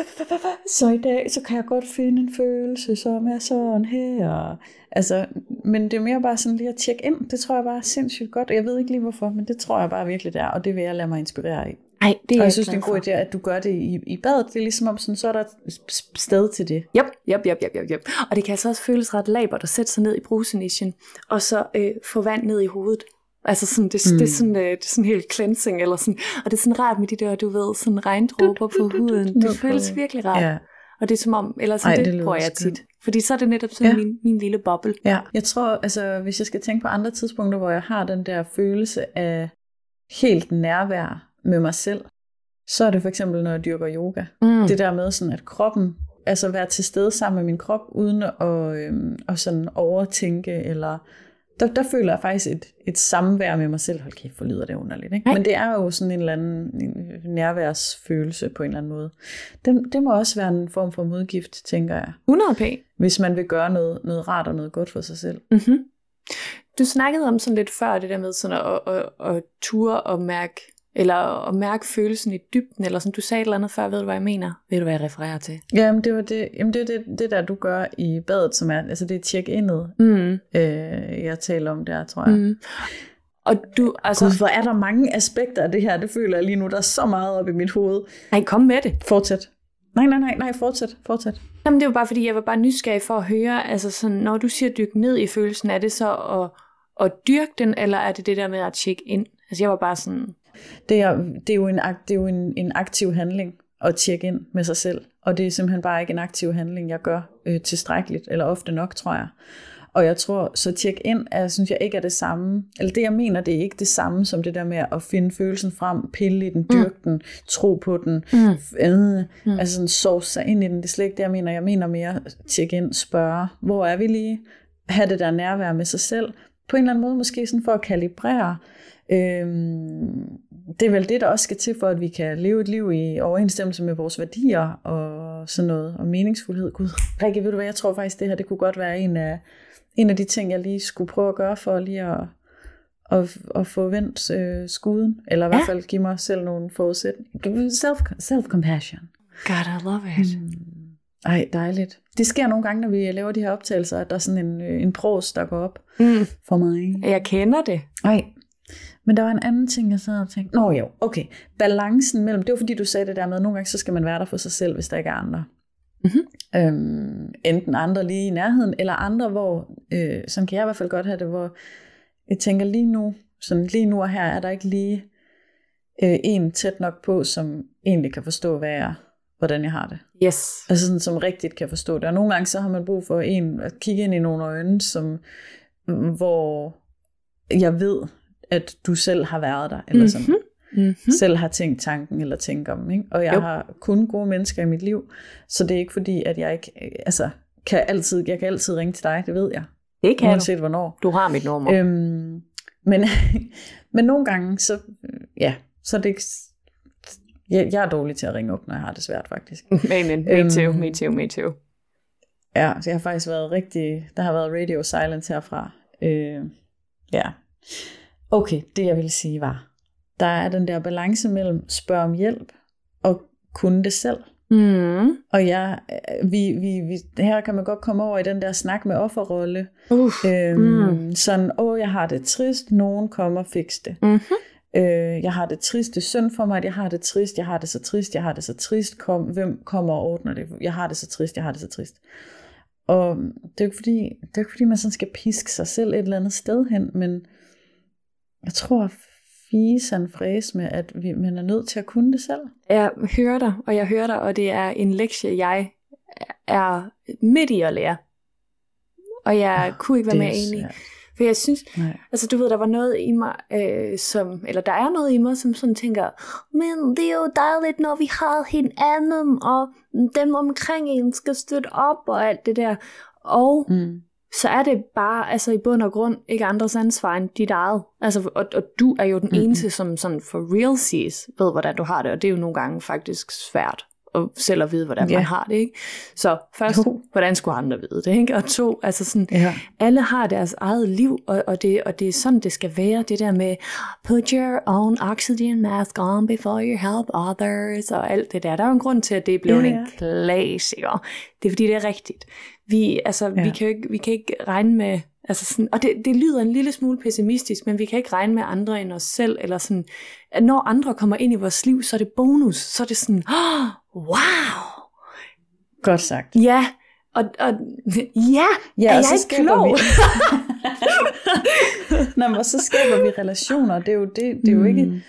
*laughs* så i dag, så kan jeg godt finde en følelse, som er sådan her. Altså, men det er mere bare sådan lige at tjekke ind. Det tror jeg bare er sindssygt godt. Og jeg ved ikke lige hvorfor, men det tror jeg bare virkelig det er, og det vil jeg lade mig inspirere af. Ej, det er Og jeg synes, det er en god idé, at du gør det i, i badet. Det er ligesom om, sådan, så er der et sted til det. Yep, yep, yep, yep, yep, yep. Og det kan altså også føles ret labert at sætte sig ned i brusenischen, og så øh, få vand ned i hovedet. Altså sådan, det, mm. det, er Mm. sådan, øh, det er sådan helt cleansing, eller sådan, og det er sådan rart med de der, du ved, sådan regndråber på huden. Det føles virkelig rart. Ja. Og det er som om, eller sådan, Ej, det det, bruger jeg skønt. tit. Fordi så er det netop sådan ja. min, min lille boble. Ja, jeg tror, altså hvis jeg skal tænke på andre tidspunkter, hvor jeg har den der følelse af helt nærvær med mig selv, så er det for eksempel, når jeg dyrker yoga. Mm. Det der med sådan, at kroppen, altså være til stede sammen med min krop, uden at, øhm, at sådan overtænke, eller der, der føler jeg faktisk et, et samvær med mig selv. Hold kæft, hvor lyder det underligt, ikke? Men det er jo sådan en eller anden en nærværsfølelse på en eller anden måde. Det, det må også være en form for modgift, tænker jeg, 100 p. hvis man vil gøre noget, noget rart og noget godt for sig selv. Mm-hmm. Du snakkede om sådan lidt før det der med sådan at, at, at, at ture og mærke eller at mærke følelsen i dybden, eller som du sagde et eller andet før, ved du hvad jeg mener? Ved du hvad jeg refererer til? Jamen det var det, jamen det, er det, det der du gør i badet, som er, altså det er check-indet, Mm. øh, jeg taler om der, tror jeg. Mm. Og du, altså, Gud, hvor er der mange aspekter af det her, det føler jeg lige nu, der er så meget op i mit hoved. nej, kom med det. Fortsæt. Nej, nej, nej, nej, fortsæt, fortsæt. Jamen, det var bare fordi, jeg var bare nysgerrig for at høre, altså sådan, når du siger dyk ned i følelsen, er det så at, at dyrke den, eller er det det der med at tjekke ind? Altså jeg var bare sådan, Det er, det er jo, en, det er jo en, en aktiv handling at tjekke ind med sig selv, og det er simpelthen bare ikke en aktiv handling, jeg gør øh, tilstrækkeligt, eller ofte nok, tror jeg. Og jeg tror, så tjek ind, er, synes jeg ikke er det samme, eller det jeg mener, det er ikke det samme som det der med at finde følelsen frem, pille i den, dyrke mm. den, tro på den, Mm. øh, mm. altså sådan sovse sig ind i den. Det er slet ikke det, jeg mener. Jeg mener mere tjekke ind, spørge, hvor er vi lige? have det der nærvær med sig selv. På en eller anden måde måske sådan for at kalibrere. Øhm, det er vel det, der også skal til for, at vi kan leve et liv i overensstemmelse med vores værdier og sådan noget, og meningsfuldhed. Gud, Rikke, ved du hvad, jeg tror faktisk, det her det kunne godt være en af, en af de ting, jeg lige skulle prøve at gøre for lige at, at, at få vendt øh, skuden, eller i hvert fald give mig selv nogle forudsætninger. Self, self-compassion. God, I love it. Mm. Ej, dejligt. Det sker nogle gange, når vi laver de her optagelser, at der er sådan en, øh, en pros, der går op Mm. for mig. Jeg kender det. Nej, men der var en anden ting, jeg sad og tænkte. Nå jo, okay. Balancen mellem, det var fordi, du sagde det der med, at nogle gange så skal man være der for sig selv, hvis der ikke er andre. Mhm. Øhm, enten andre lige i nærheden, eller andre, hvor, øh, sådan kan jeg i hvert fald godt have det, hvor jeg tænker lige nu, sådan lige nu og her, er der ikke lige øh, en tæt nok på, som egentlig kan forstå, hvad jeg, hvordan jeg har det. Yes. Altså sådan, som rigtigt kan forstå det. Og nogle gange så har man brug for en at kigge ind i nogle øjne, som, hvor jeg ved, at du selv har været der, eller sådan, Mhm. Mm-hmm. selv har tænkt tanken, eller tænkt om. Ikke? Og jeg Jo. har kun gode mennesker i mit liv, så det er ikke fordi, at jeg ikke, øh, altså, kan altid, jeg kan altid ringe til dig, det ved jeg, Det kan du. uanset hvornår. Du har mit nummer. Øhm, men, *laughs* men nogle gange, så, ja, så er det ikke, jeg, jeg er dårlig til at ringe op, når jeg har det svært, faktisk. *laughs* Amen. Me Øhm, too, me too, me too. Ja, så jeg har faktisk været rigtig, der har været radio silence herfra. Øh, ja. Okay, det jeg ville sige var, der er den der balance mellem spørge om hjælp og kunne det selv. Mm. Og jeg, øh, vi, vi, vi, her kan man godt komme over i den der snak med offerrolle. Uh. Øhm, Mm. Sådan, åh, jeg har det trist, nogen kommer og fix det. Mm-hmm. Øh, jeg har det trist, det er synd for mig, at jeg har det trist, jeg har det så trist, jeg har det så trist, kom, hvem kommer og ordner det? Jeg har det så trist, jeg har det så trist. Og det er jo ikke fordi, det er ikke fordi man sådan skal piske sig selv et eller andet sted hen, men jeg tror fise en fræs med, at vi, man er nødt til at kunne det selv. Jeg hører dig, og jeg hører dig, og det er en lektie, jeg er midt i at lære. Og jeg Ah, kunne ikke være mere er enig. For jeg synes, Nej. altså du ved, der var noget i mig, øh, som, eller der er noget i mig, som sådan tænker, men det er jo dejligt, når vi har hinanden, og dem omkring en skal støtte op, og alt det der. Og Mm. Så er det bare, altså i bund og grund, ikke andres ansvar end dit eget. Altså, og, og du er jo den Mhm. eneste, som sådan for real sees, ved hvordan du har det, og det er jo nogle gange faktisk svært at selv at vide, hvordan Ja. man har det, ikke? Så først, Jo. hvordan skulle andre vide det, ikke? Og to, altså sådan, Ja. alle har deres eget liv, og, og, det, og det er sådan, det skal være. Det der med, put your own oxygen mask on before you help others, og alt det der. Der er jo en grund til, at det er blevet Ja, ja, en klassiker. Det er fordi, det er rigtigt. Vi, altså, ja. vi, kan jo ikke, vi kan ikke regne med, altså sådan, og det, det lyder en lille smule pessimistisk, men vi kan ikke regne med andre end os selv, eller sådan, at når andre kommer ind i vores liv, så er det bonus, så er det sådan, oh, wow, Godt sagt. ja, og, og ja, Ja, er og jeg så ikke klog? vi... Nå, men så skaber vi relationer. Det er jo, det, det er jo ikke, Mm.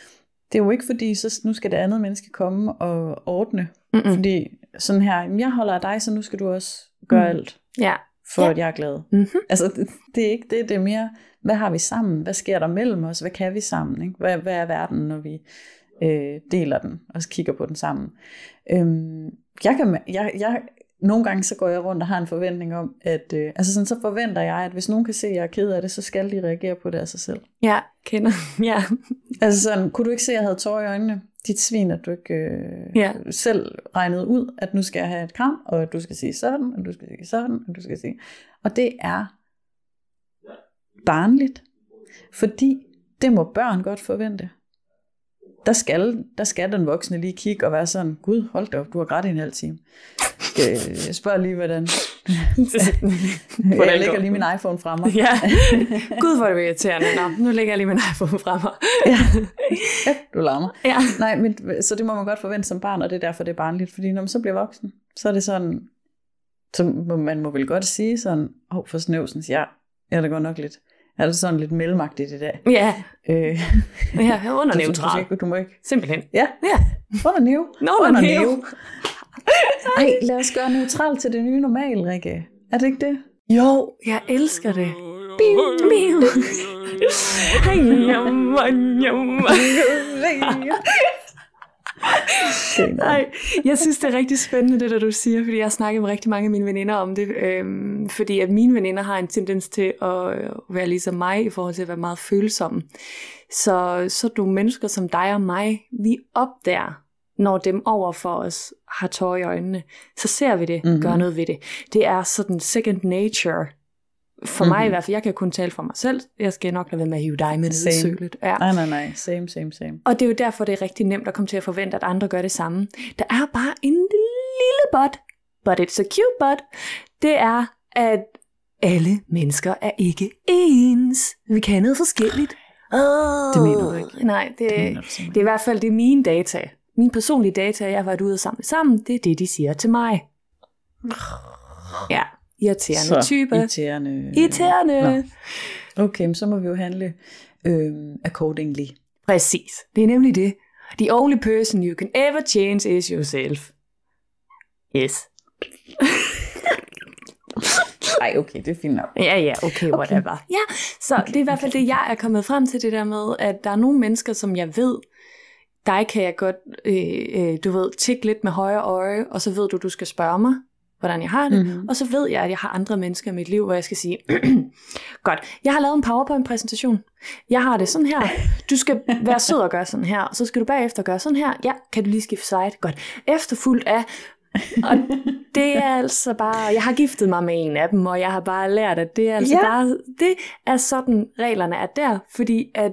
det er jo ikke fordi, så nu skal det andet menneske komme og ordne. Mm-mm. Fordi sådan her, "Jamen, jeg holder af dig, så nu skal du også gøre Mm. alt, Ja. For Ja. at jeg er glad. Mm-hmm. Altså, det, det er ikke det, det er mere, hvad har vi sammen? Hvad sker der mellem os? Hvad kan vi sammen? Ikke? Hvad, hvad er verden, når vi øh, deler den og kigger på den sammen? Øhm, jeg kan, jeg, jeg, nogle gange så går jeg rundt og har en forventning om, at øh, altså sådan, så forventer jeg, at hvis nogen kan se, at jeg er ked af det, så skal de reagere på det af sig selv. Ja, kender. *laughs* Ja. Altså sådan, kunne du ikke se, at jeg havde tårer i øjnene? Dit svin, at du ikke øh, Ja. selv regnede ud, at nu skal jeg have et kram, og at du skal sige sådan, og du skal sige sådan, og du skal sige... Og det er barnligt, fordi det må børn godt forvente. Der skal, der skal den voksne lige kigge og være sådan, gud, hold da op, du har grædt i en halv time. Jeg spørger lige, hvordan... *laughs* *laughs* jeg lægger lige min iPhone frem mig. Ja. *laughs* Gud, hvor er det irriterende. Nå, nu lægger jeg lige min iPhone frem mig. ja. ja, du larmer. Ja. Nej, men, så det må man godt forvente som barn, og det er derfor, det er barnligt. Fordi når man så bliver voksen, så er det sådan... Så man må vel godt sige sådan, åh, oh, for snøvsen, ja, ja, det går nok lidt. Er det sådan lidt mellemagtigt i dag? Ja. Øh, ja, under neutral. *laughs* du, du må ikke... Simpelthen. Ja, Ja. under nev. Nå, under nev. *laughs* Ej, lad os gøre neutral til det nye normal, Rikke. Er det ikke det? Jo, jeg elsker det. Biu, biu. Hej, jammer, jammer. Nej, jeg synes, det er rigtig spændende, det der du siger, fordi jeg har snakket med rigtig mange af mine veninder om det, øhm, fordi at mine veninder har en tendens til at være ligesom mig i forhold til at være meget følsomme. Så, så nogle mennesker som dig og mig, vi opdager, når dem over for os har tårer i øjnene, så ser vi det, mm-hmm. gør noget ved det. Det er sådan second nature. For mm-hmm. mig i hvert fald, jeg kan kun tale for mig selv. Jeg skal nok lade være med at hive dig med ned i sølet. Ja. Nej, nej, nej. Same, same, same. Og det er jo derfor, det er rigtig nemt at komme til at forvente, at andre gør det samme. Der er bare en lille but, but it's a cute but. Det er, at alle mennesker er ikke ens. Vi kan noget forskelligt. Oh, det mener du ikke. Nej, det, det, det er i hvert fald det er mine data. Mine personlige data, jeg har været ude og samle sammen, det er det, de siger til mig. Ja, irriterende så, type. Irriterende. Irriterende. Nå. Okay, så må vi jo handle øh, accordingly. Præcis. Det er nemlig det. The only person you can ever change is yourself. Yes. *laughs* Ej, okay, det er fint nok. Ja, ja, okay, whatever. Okay. Ja, så okay, det er i hvert fald okay. det, jeg er kommet frem til, det der med, at der er nogle mennesker, som jeg ved, dig kan jeg godt, øh, øh, du ved, tikke lidt med højre øje, og så ved du, du skal spørge mig, hvordan jeg har det, mm-hmm. og så ved jeg, at jeg har andre mennesker i mit liv, hvor jeg skal sige, *clears throat* godt, jeg har lavet en PowerPoint-præsentation, jeg har det sådan her, du skal være sød og gøre sådan her, og så skal du bagefter gøre sådan her, ja, kan du lige skifte slide, godt, efterfuldt af, og det er altså bare, jeg har giftet mig med en af dem, og jeg har bare lært, at det er altså ja. bare, det er sådan reglerne er der, fordi at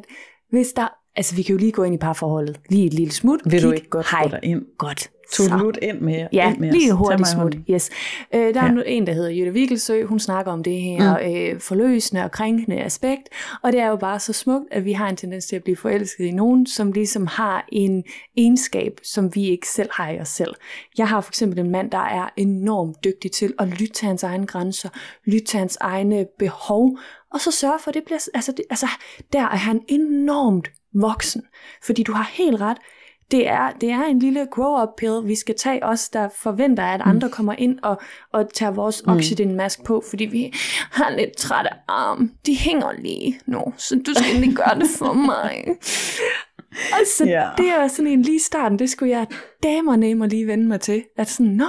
hvis der Altså, vi kan jo lige gå ind i parforholdet. Lige et lille smut. Vil du ikke godt Hej. gå ind? Godt. Tolut ind med, ja, ind med lige hurtigt smut. Yes. Øh, der er ja. en, der hedder Jette Vigelsø. Hun snakker om det her mm. øh, forløsende og krænkende aspekt. Og det er jo bare så smukt, at vi har en tendens til at blive forelsket i nogen, som ligesom har en egenskab, som vi ikke selv har i os selv. Jeg har for eksempel en mand, der er enormt dygtig til at lytte til hans egne grænser, lytte til hans egne behov, og så sørge for, at det bliver... Altså, det, altså der er han enormt voksen. Fordi du har helt ret, det er, det er en lille grow-up pill, vi skal tage os, der forventer, at andre kommer ind og, og tager vores mm. oxygen-mask på, fordi vi har lidt trætte arm. De hænger lige nu, så du skal lige gøre det for *laughs* mig. Altså, yeah. det er sådan en lige starten, det skulle jeg damer nemme lige vende mig til. At sådan, nå,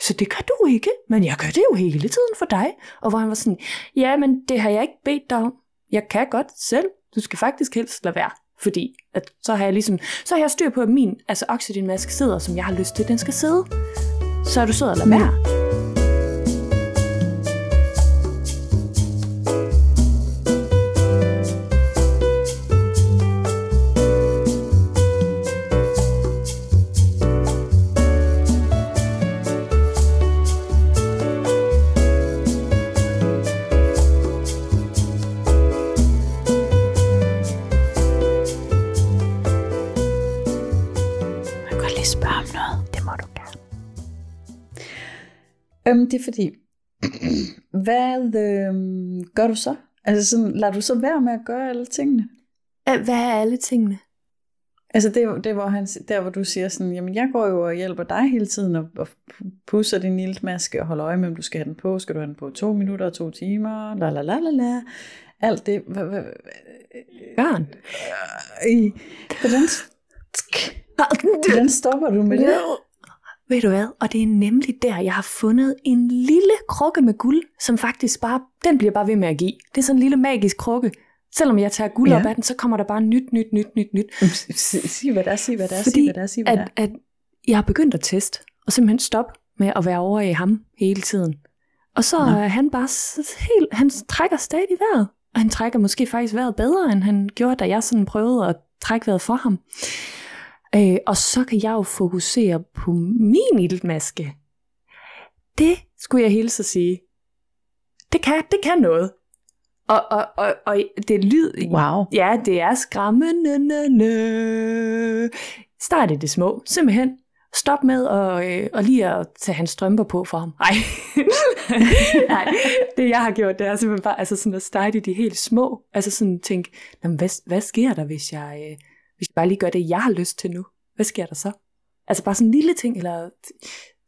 så det gør du ikke, men jeg gør det jo hele tiden for dig. Og hvor han var sådan, ja, men det har jeg ikke bedt dig om. Jeg kan godt selv. Du skal faktisk helst lade være. Fordi at så har jeg ligesom, så har jeg styr på, at min altså oxygenmaske sidder, som jeg har lyst til, den skal sidde. Så er du sød at lade være. Øhm, det er fordi, hvad øhm, gør du så? Altså sådan, lader du så være med at gøre alle tingene? Hvad er alle tingene? Altså det, det hvor han, der hvor du siger sådan, jamen jeg går jo og hjælper dig hele tiden og, og pusser din iltmaske og holder øje med, om du skal have den på. Skal du have den på to minutter, to timer, la la la la la. Alt det. Børn. Øh, hvordan, *laughs* hvordan stopper du med det? Ved du hvad? Og det er nemlig der, jeg har fundet en lille krukke med guld, som faktisk bare, den bliver bare ved med at give. Det er sådan en lille magisk krukke. Selvom jeg tager guld ja. op af den, så kommer der bare nyt, nyt, nyt, nyt, nyt. Sig hvad der er, sig hvad der er, sig hvad der er, sig hvad der er. At, at jeg har begyndt at teste, og simpelthen stoppe med at være over i ham hele tiden. Og så Nå. er han bare helt, han trækker stadig vejret. Og han trækker måske faktisk vejret bedre, end han gjorde, da jeg sådan prøvede at trække vejret for ham. Øh, og så kan jeg jo fokusere på min iltmaske. Det skulle jeg hilse at sige. Det kan, det kan noget. Og, og, og, og det lyd... Wow. Ja, det er skræmmende. Start i det små. Simpelthen. Stop med at, øh, og lige at tage hans strømper på for ham. Nej. *laughs* Nej, det jeg har gjort, det er simpelthen bare altså sådan at starte i de helt små. Altså sådan tænke, hvad, hvad sker der, hvis jeg, øh, hvis jeg bare lige gør det, jeg har lyst til nu? Hvad sker der så? Altså bare sådan en lille ting, eller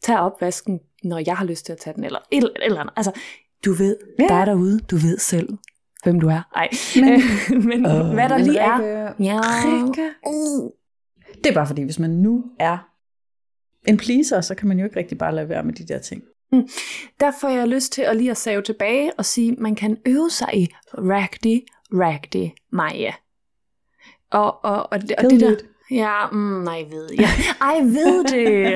tage opvasken, når jeg har lyst til at tage den, eller et eller, eller andet. Altså, du ved, ja. der er derude, du ved selv, hvem du er. Nej, men, *laughs* men uh, hvad der lige er. Ja. Uh. Det er bare fordi, hvis man nu er en pleaser, så kan man jo ikke rigtig bare lade være med de der ting. Mm. Der får jeg lyst til at lige at save tilbage og sige, at man kan øve sig i Ragdi, Ragdi, Maja. Og, og, og, det, og det der... Ja, mm, nej, ved jeg. *laughs* Ej, ved det. *laughs*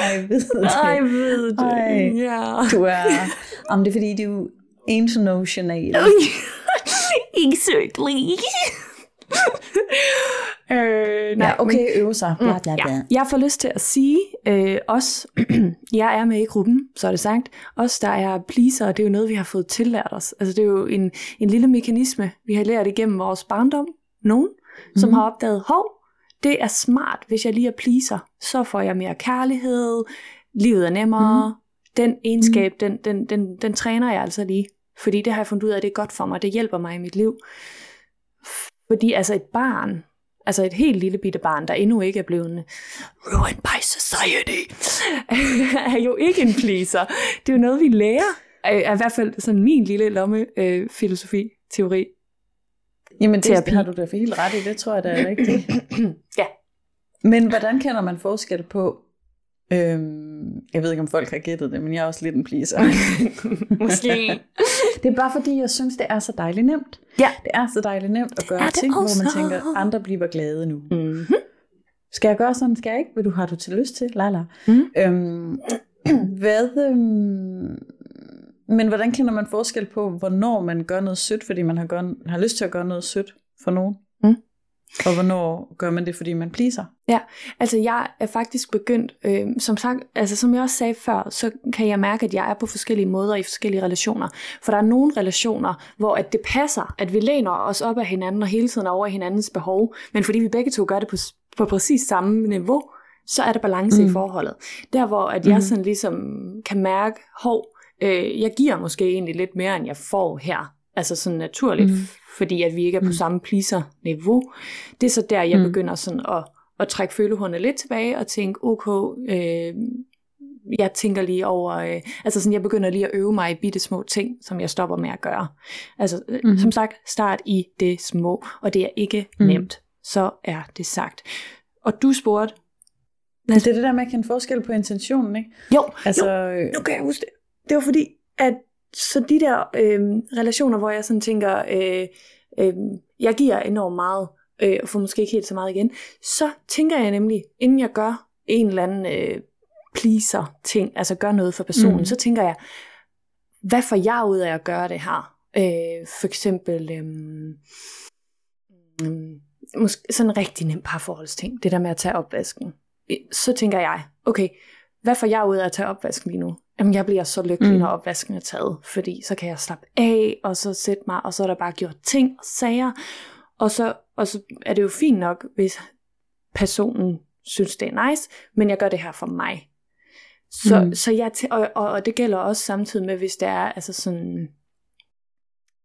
Ej, ved det. Ej, ved det. Ej, ja. Du er... Om det er fordi, du er international. Exactly. *laughs* øh, nej, ja, okay, øve sig. Bla, bla, bla. Ja. Jeg får lyst til at sige, øh, os, *clears throat* jeg er med i gruppen, så er det sagt, os der er pleaser, det er jo noget, vi har fået tillært os. Altså det er jo en, en lille mekanisme, vi har lært igennem vores barndom, nogen, som mm. har opdaget, hov, det er smart, hvis jeg lige er pleaser, så får jeg mere kærlighed, livet er nemmere, mm. den egenskab, mm. den, den, den, den træner jeg altså lige, fordi det har jeg fundet ud af, at det er godt for mig, det hjælper mig i mit liv. Fordi altså et barn, altså et helt lille bitte barn, der endnu ikke er blevet ruined by society, *laughs* er jo ikke en pleaser. Det er jo noget, vi lærer. Er i hvert fald sådan min lille lomme øh, filosofi, teori. Jamen det terapi. har du da for helt ret i, det tror jeg, der er rigtigt. *clears throat* ja. Men hvordan kender man forskel på, øhm, jeg ved ikke om folk har gættet det, men jeg er også lidt en pleaser. *laughs* Måske. det er bare fordi, jeg synes, det er så dejligt nemt. Ja. Det er så dejligt nemt at gøre ting, også? hvor man tænker, andre bliver glade nu. Mm-hmm. Skal jeg gøre sådan? Skal jeg ikke? Vil du, har du til lyst til? Lala. Mm. Øhm, *clears throat* hvad, øhm, men hvordan kender man forskel på, hvornår man gør noget sødt, fordi man har, gør, har lyst til at gøre noget sødt for nogen? Og hvornår gør man det, fordi man pleaser? Ja, altså jeg er faktisk begyndt, øh, som sagt, altså som jeg også sagde før, så kan jeg mærke, at jeg er på forskellige måder i forskellige relationer. For der er nogle relationer, hvor at det passer, at vi læner os op af hinanden og hele tiden over hinandens behov, men fordi vi begge to gør det på, på præcis samme niveau, så er der balance mm. i forholdet. Der hvor at jeg mm. sådan ligesom kan mærke, hov, øh, jeg giver måske egentlig lidt mere, end jeg får her. Altså sådan naturligt, mm. Fordi at vi ikke er på mm. samme pleaser-niveau. Det er så der, jeg mm. begynder sådan at, at trække følehornet lidt tilbage og tænke, okay, øh, jeg tænker lige over, øh, altså sådan, jeg begynder lige at øve mig i bitte små ting, som jeg stopper med at gøre. Altså, mm. som sagt, start i det små, og det er ikke mm. nemt. Så er det sagt. Og du spurgte, men det er det der med at kende forskel på intentionen, ikke? Jo, altså, jo, nu kan jeg huske det. Det var fordi, at så de der øh, relationer, hvor jeg sådan tænker, øh, øh, jeg giver enormt meget, øh, og får måske ikke helt så meget igen, så tænker jeg nemlig, inden jeg gør en eller anden øh, pleaser ting, altså gør noget for personen, mm. så tænker jeg, hvad får jeg ud af at gøre det her? Øh, for eksempel, øh, øh, måske sådan en rigtig nem parforholdsting, det der med at tage opvasken. Så tænker jeg, okay, hvad får jeg ud af at tage opvasken lige nu? Jamen, jeg bliver så lykkelig, mm. når opvasken er taget, fordi så kan jeg slappe af, og så sætte mig, og så er der bare gjort ting og sager, og så, og så er det jo fint nok, hvis personen synes, det er nice, men jeg gør det her for mig. Så, mm. så jeg, og, og, og det gælder også samtidig med, hvis det er altså sådan,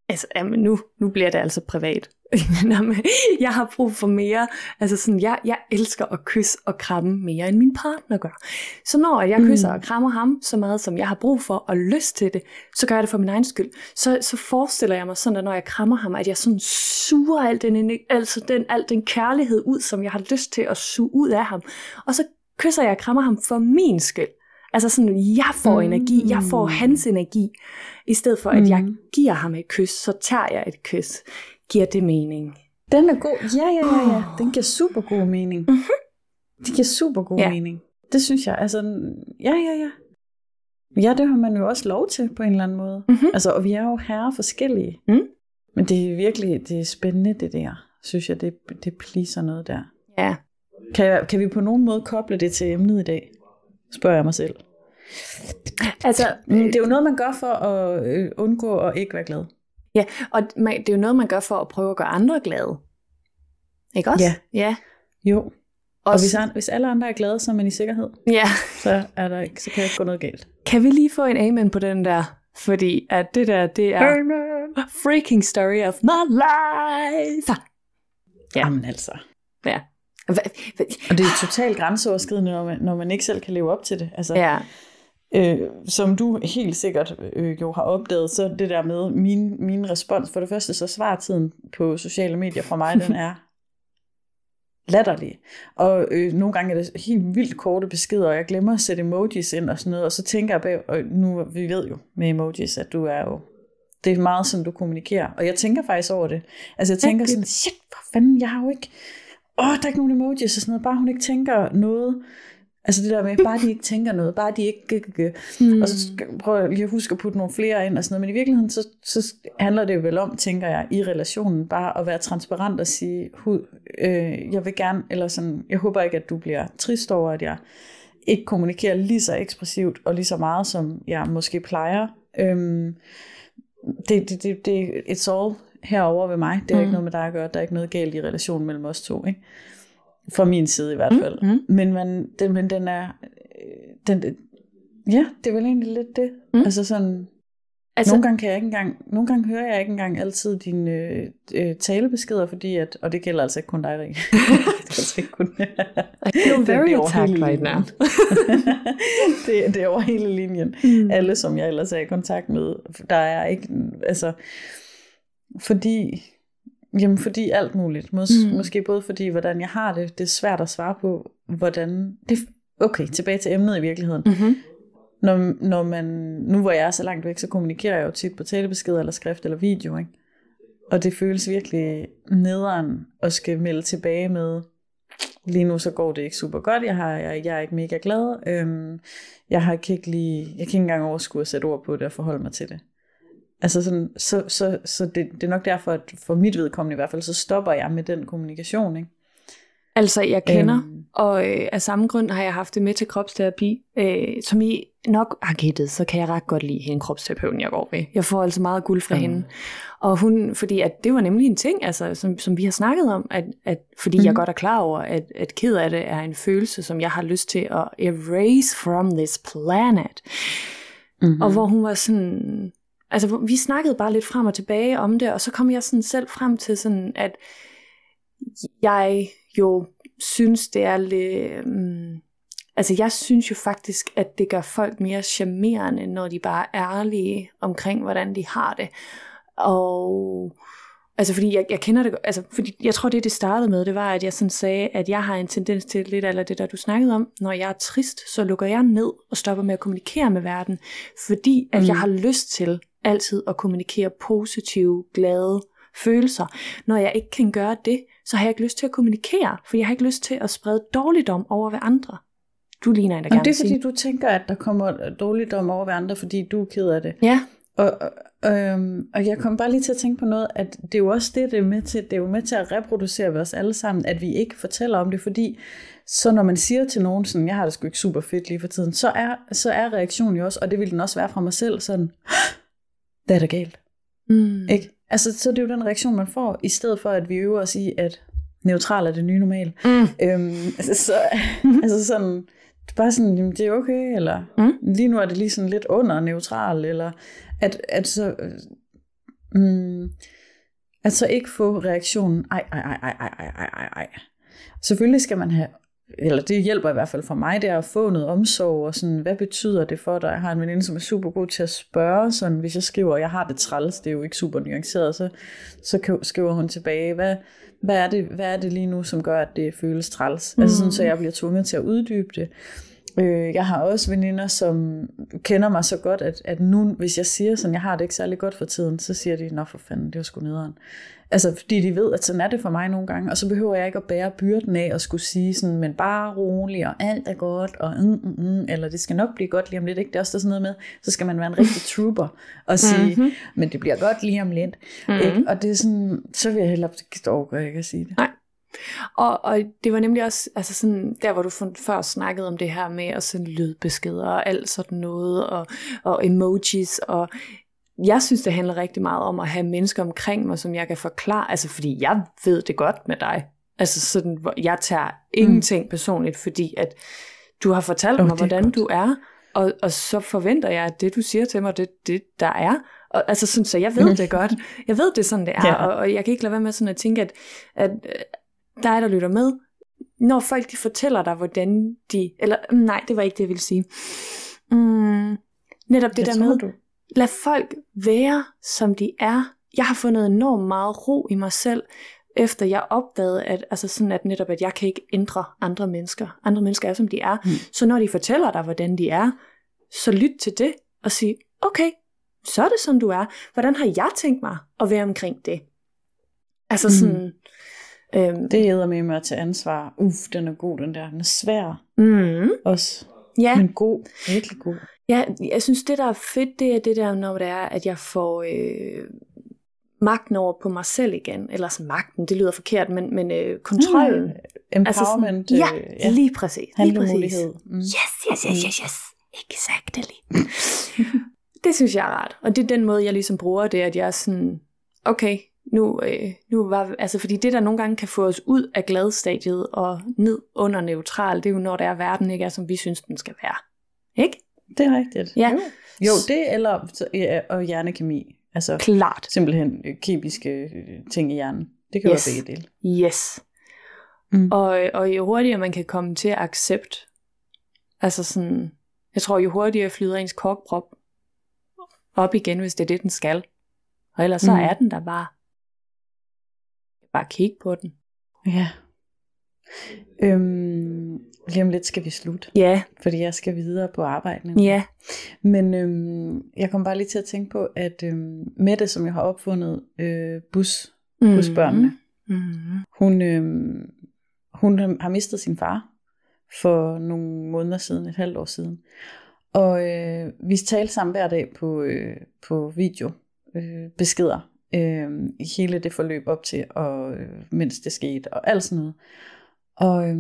altså jamen nu, nu bliver det altså privat. *laughs* jeg har brug for mere. Altså sådan, jeg, jeg elsker at kysse og kramme mere, end min partner gør. Så når jeg kysser mm. og krammer ham så meget, som jeg har brug for og lyst til det, så gør jeg det for min egen skyld. Så, så forestiller jeg mig sådan, at når jeg krammer ham, at jeg sådan suger al den, altså den, al den kærlighed ud, som jeg har lyst til at suge ud af ham. Og så kysser jeg og krammer ham for min skyld. Altså sådan, jeg får mm. energi, jeg får hans energi. I stedet for, at mm. jeg giver ham et kys, så tager jeg et kys. Giver det mening? Den er god. Ja, ja, ja, ja. *gasps* Den giver super god mening. Mm-hmm. Det giver super god ja. mening. Det synes jeg. Altså, ja, ja, ja. Ja, det har man jo også lov til på en eller anden måde. Mm-hmm. Altså, og vi er jo herre forskellige. Mm. Men det er virkelig det er spændende, det der. synes jeg, det, det pleaser noget der. Ja. Kan, kan vi på nogen måde koble det til emnet i dag? Spørger jeg mig selv. Altså, Det er jo noget, man gør for at øh, undgå at ikke være glad. Ja, og man, det er jo noget, man gør for at prøve at gøre andre glade. Ikke også? Ja. Ja. Jo. Og hvis, an, hvis alle andre er glade, så er man i sikkerhed. ja. Så, er der ikke, så kan der ikke gå noget galt. Kan vi lige få en amen på den der? Fordi at det der, det er freaking story of my life. Ja. Jamen altså. Ja. Hva, hva, Og det er totalt grænseoverskridende, når man, når man ikke selv kan leve op til det. Altså, ja. Øh, som du helt sikkert øh, jo har opdaget, så det der med min, min respons, for det første, så svartiden på sociale medier fra mig, den er *laughs* latterlig. Og øh, nogle gange er det helt vildt korte beskeder, og jeg glemmer at sætte emojis ind og sådan noget, og så tænker jeg bag, og nu, vi ved jo med emojis, at du er jo, det er meget sådan, du kommunikerer, og jeg tænker faktisk over det. Altså jeg tænker sådan, shit, for fanden, jeg har jo ikke, åh, der er ikke nogen emojis og sådan noget, bare hun ikke tænker noget, altså det der med, bare de ikke tænker noget, bare de ikke, Mm. og så prøver jeg lige at huske at putte nogle flere ind og sådan noget. Men i virkeligheden, så, så handler det vel om, tænker jeg, i relationen, bare at være transparent og sige, hud, øh, jeg vil gerne, eller sådan, jeg håber ikke, at du bliver trist over, at jeg ikke kommunikerer lige så ekspressivt og lige så meget, som jeg måske plejer. Øhm, det, det, det, det, it's all herover ved mig. Det er. Mm. ikke noget med dig at gøre. Der er ikke noget galt i relationen mellem os to. Ikke? Fra min side i hvert Mm, fald. mm. Men, man, den, men den er... øh, Den, ja, det er vel egentlig lidt det. Mm. Altså sådan... altså, Nogle gange kan jeg ikke engang, nogle gange hører jeg ikke engang altid dine øh, øh, talebeskeder, fordi at, og det gælder altså ikke kun dig, Rik. *laughs* det er altså ikke kun... *laughs* I feel det er very attacked right now. *laughs* det, det er over hele linjen. Mm. Alle, som jeg ellers er i kontakt med, der er ikke, altså, fordi, jamen fordi alt muligt. Mås, Mm. Måske både fordi, hvordan jeg har det, det er svært at svare på, hvordan, det, okay, tilbage til emnet i virkeligheden. Mm-hmm. Når, når man, nu hvor jeg er så langt væk, så kommunikerer jeg jo tit på talebesked eller skrift eller video, ikke? Og det føles virkelig nederen at skal melde tilbage med, lige nu så går det ikke super godt, jeg, har, jeg, jeg er ikke mega glad, øhm, jeg, har, kan ikke lige, jeg kan ikke engang overskue at sætte ord på det og forholde mig til det. Altså sådan, så, så, så det, det er nok derfor, at for mit vedkommende i hvert fald, så stopper jeg med den kommunikation, ikke? Altså, jeg kender, Øhm. og øh, af samme grund har jeg haft det med til kropsterapi. Øh, som I nok har gættet, så kan jeg ret godt lide hende kropsterapeuten, jeg går ved. Jeg får altså meget guld fra Mm. hende. Og hun, fordi at det var nemlig en ting, altså, som, som vi har snakket om, at, at fordi mm. jeg Mhm. godt er klar over, at, at ked af det er en følelse, som jeg har lyst til at erase from this planet. Mm-hmm. Og hvor hun var sådan... Altså, vi snakkede bare lidt frem og tilbage om det, og så kom jeg sådan selv frem til sådan, at jeg jo synes, det er lidt... Um, altså, jeg synes jo faktisk, at det gør folk mere charmerende, når de bare er ærlige omkring, hvordan de har det. Og... Altså fordi jeg, jeg kender det, altså fordi jeg tror det det startede med, det var at jeg sådan sagde, at jeg har en tendens til lidt eller det der du snakkede om, når jeg er trist, så lukker jeg ned og stopper med at kommunikere med verden, fordi at Mm. jeg har lyst til altid at kommunikere positive, glade følelser. Når jeg ikke kan gøre det, så har jeg ikke lyst til at kommunikere, for jeg har ikke lyst til at sprede dårligdom over ved andre. Du ligner en, der gerne det er vil sige. fordi, du tænker, at der kommer dårligdom over ved andre, fordi du er ked af det. Ja, Og, og, øhm, og jeg kom bare lige til at tænke på noget, at det er jo også det, det er med til, det er jo med til at reproducere ved os alle sammen, at vi ikke fortæller om det, fordi så når man siger til nogen sådan, jeg har det sgu ikke super fedt lige for tiden, så er, så er reaktionen jo også, og det vil den også være fra mig selv, sådan, det er da galt. mm. Ikke? Altså, så er det jo den reaktion, man får, i stedet for, at vi øver os i, at neutral er det nye normal. Mm. Øhm, altså, så, altså sådan, det er bare sådan, jamen, det er okay, eller Mm. lige nu er det lige sådan lidt under neutral, eller at, at så, øh, mm, at så ikke få reaktionen, ej, ej, ej, ej, ej, ej, ej, ej. Selvfølgelig skal man have, eller det hjælper i hvert fald for mig, det er at få noget omsorg, og sådan, hvad betyder det for dig? Jeg har en veninde, som er super god til at spørge, sådan, hvis jeg skriver, jeg har det træls, det er jo ikke super nuanceret, så, så skriver hun tilbage, hvad, hvad, er det, hvad er det lige nu, som gør, at det føles træls? Mm. Altså sådan, så jeg bliver tvunget til at uddybe det. Øh, jeg har også veninder, som kender mig så godt, at, at nu, hvis jeg siger sådan, jeg har det ikke særlig godt for tiden, så siger de, nå for fanden, det var sgu nederen. Altså, fordi de ved, at sådan er det for mig nogle gange, og så behøver jeg ikke at bære byrden af at skulle sige sådan, men bare rolig, og alt er godt, og mm, mm, mm, eller det skal nok blive godt lige om lidt, ikke? Det er også der sådan noget med, så skal man være en rigtig trooper, og sige, mm-hmm. men det bliver godt lige om lidt, mm-hmm. ikke? Og det er sådan, så vil jeg hellere, det overgå, jeg kan sige det. Nej. Og, og det var nemlig også, altså sådan, der hvor du før snakkede om det her med at sende lydbeskeder og alt sådan noget, og, og emojis, og jeg synes, det handler rigtig meget om at have mennesker omkring mig, som jeg kan forklare, altså fordi jeg ved det godt med dig. Altså sådan, hvor jeg tager ingenting mm. personligt, fordi at du har fortalt oh, mig, hvordan godt. du er, og, og så forventer jeg, at det du siger til mig, det det, der er. Og, altså sådan, så jeg ved mm. det godt. Jeg ved det sådan, det er, ja. og, og jeg kan ikke lade være med sådan at tænke, at, at dig, der lytter med, når folk de fortæller dig, hvordan de, eller mm, nej, det var ikke det, jeg ville sige. Mm, netop det jeg der med, du. lad folk være, som de er. Jeg har fundet enormt meget ro i mig selv, efter jeg opdagede, at, altså sådan at netop, at jeg kan ikke ændre andre mennesker. Andre mennesker er, som de er. Mm. Så når de fortæller dig, hvordan de er, så lyt til det, og sig, okay, så er det sådan, du er. Hvordan har jeg tænkt mig at være omkring det? Altså sådan, mm. Øhm, det æder med mig at tage ansvar. Uff, den er god, den der. Den er svær. Mm. Også. Ja. Men god. Virkelig god. Ja, jeg synes, det der er fedt, det er det der, når det er, at jeg får øh, magten over på mig selv igen. Eller altså magten, det lyder forkert, men, men øh, kontrollen. Mm, empowerment. Altså sådan, ja, øh, ja, lige præcis. Handlemulighed. Mm. Yes, yes, yes, yes, yes. Exactly. *laughs* det synes jeg er rart. Og det er den måde, jeg ligesom bruger det, at jeg er sådan, okay, nu, øh, nu var, altså fordi det der nogle gange kan få os ud af gladstadiet og ned under neutral, det er jo når der er verden ikke er som vi synes den skal være. Ikke? Det er rigtigt. Ja. Jo, jo det eller ja, og hjernekemi. Altså Klart. simpelthen øh, kemiske øh, ting i hjernen. Det kan yes. være begge dele. Yes. Mm. Og, og jo hurtigere man kan komme til at accept, altså sådan, jeg tror jo hurtigere flyder ens korkprop op igen, hvis det er det, den skal. Og ellers mm. så er den der bare bare kigge på den. Ja. Øhm, lige om lidt skal vi slutte. Ja. Fordi jeg skal videre på arbejde. Ja. Men øhm, jeg kom bare lige til at tænke på, at øhm, Mette, som jeg har opfundet øh, bus, mm. busbørnene, mm. hun, øhm, hun har mistet sin far for nogle måneder siden, et halvt år siden. Og øh, vi talte sammen hver dag på, øh, på video øh, beskeder øh, hele det forløb op til, og øh, mens det skete, og alt sådan noget. Og øh,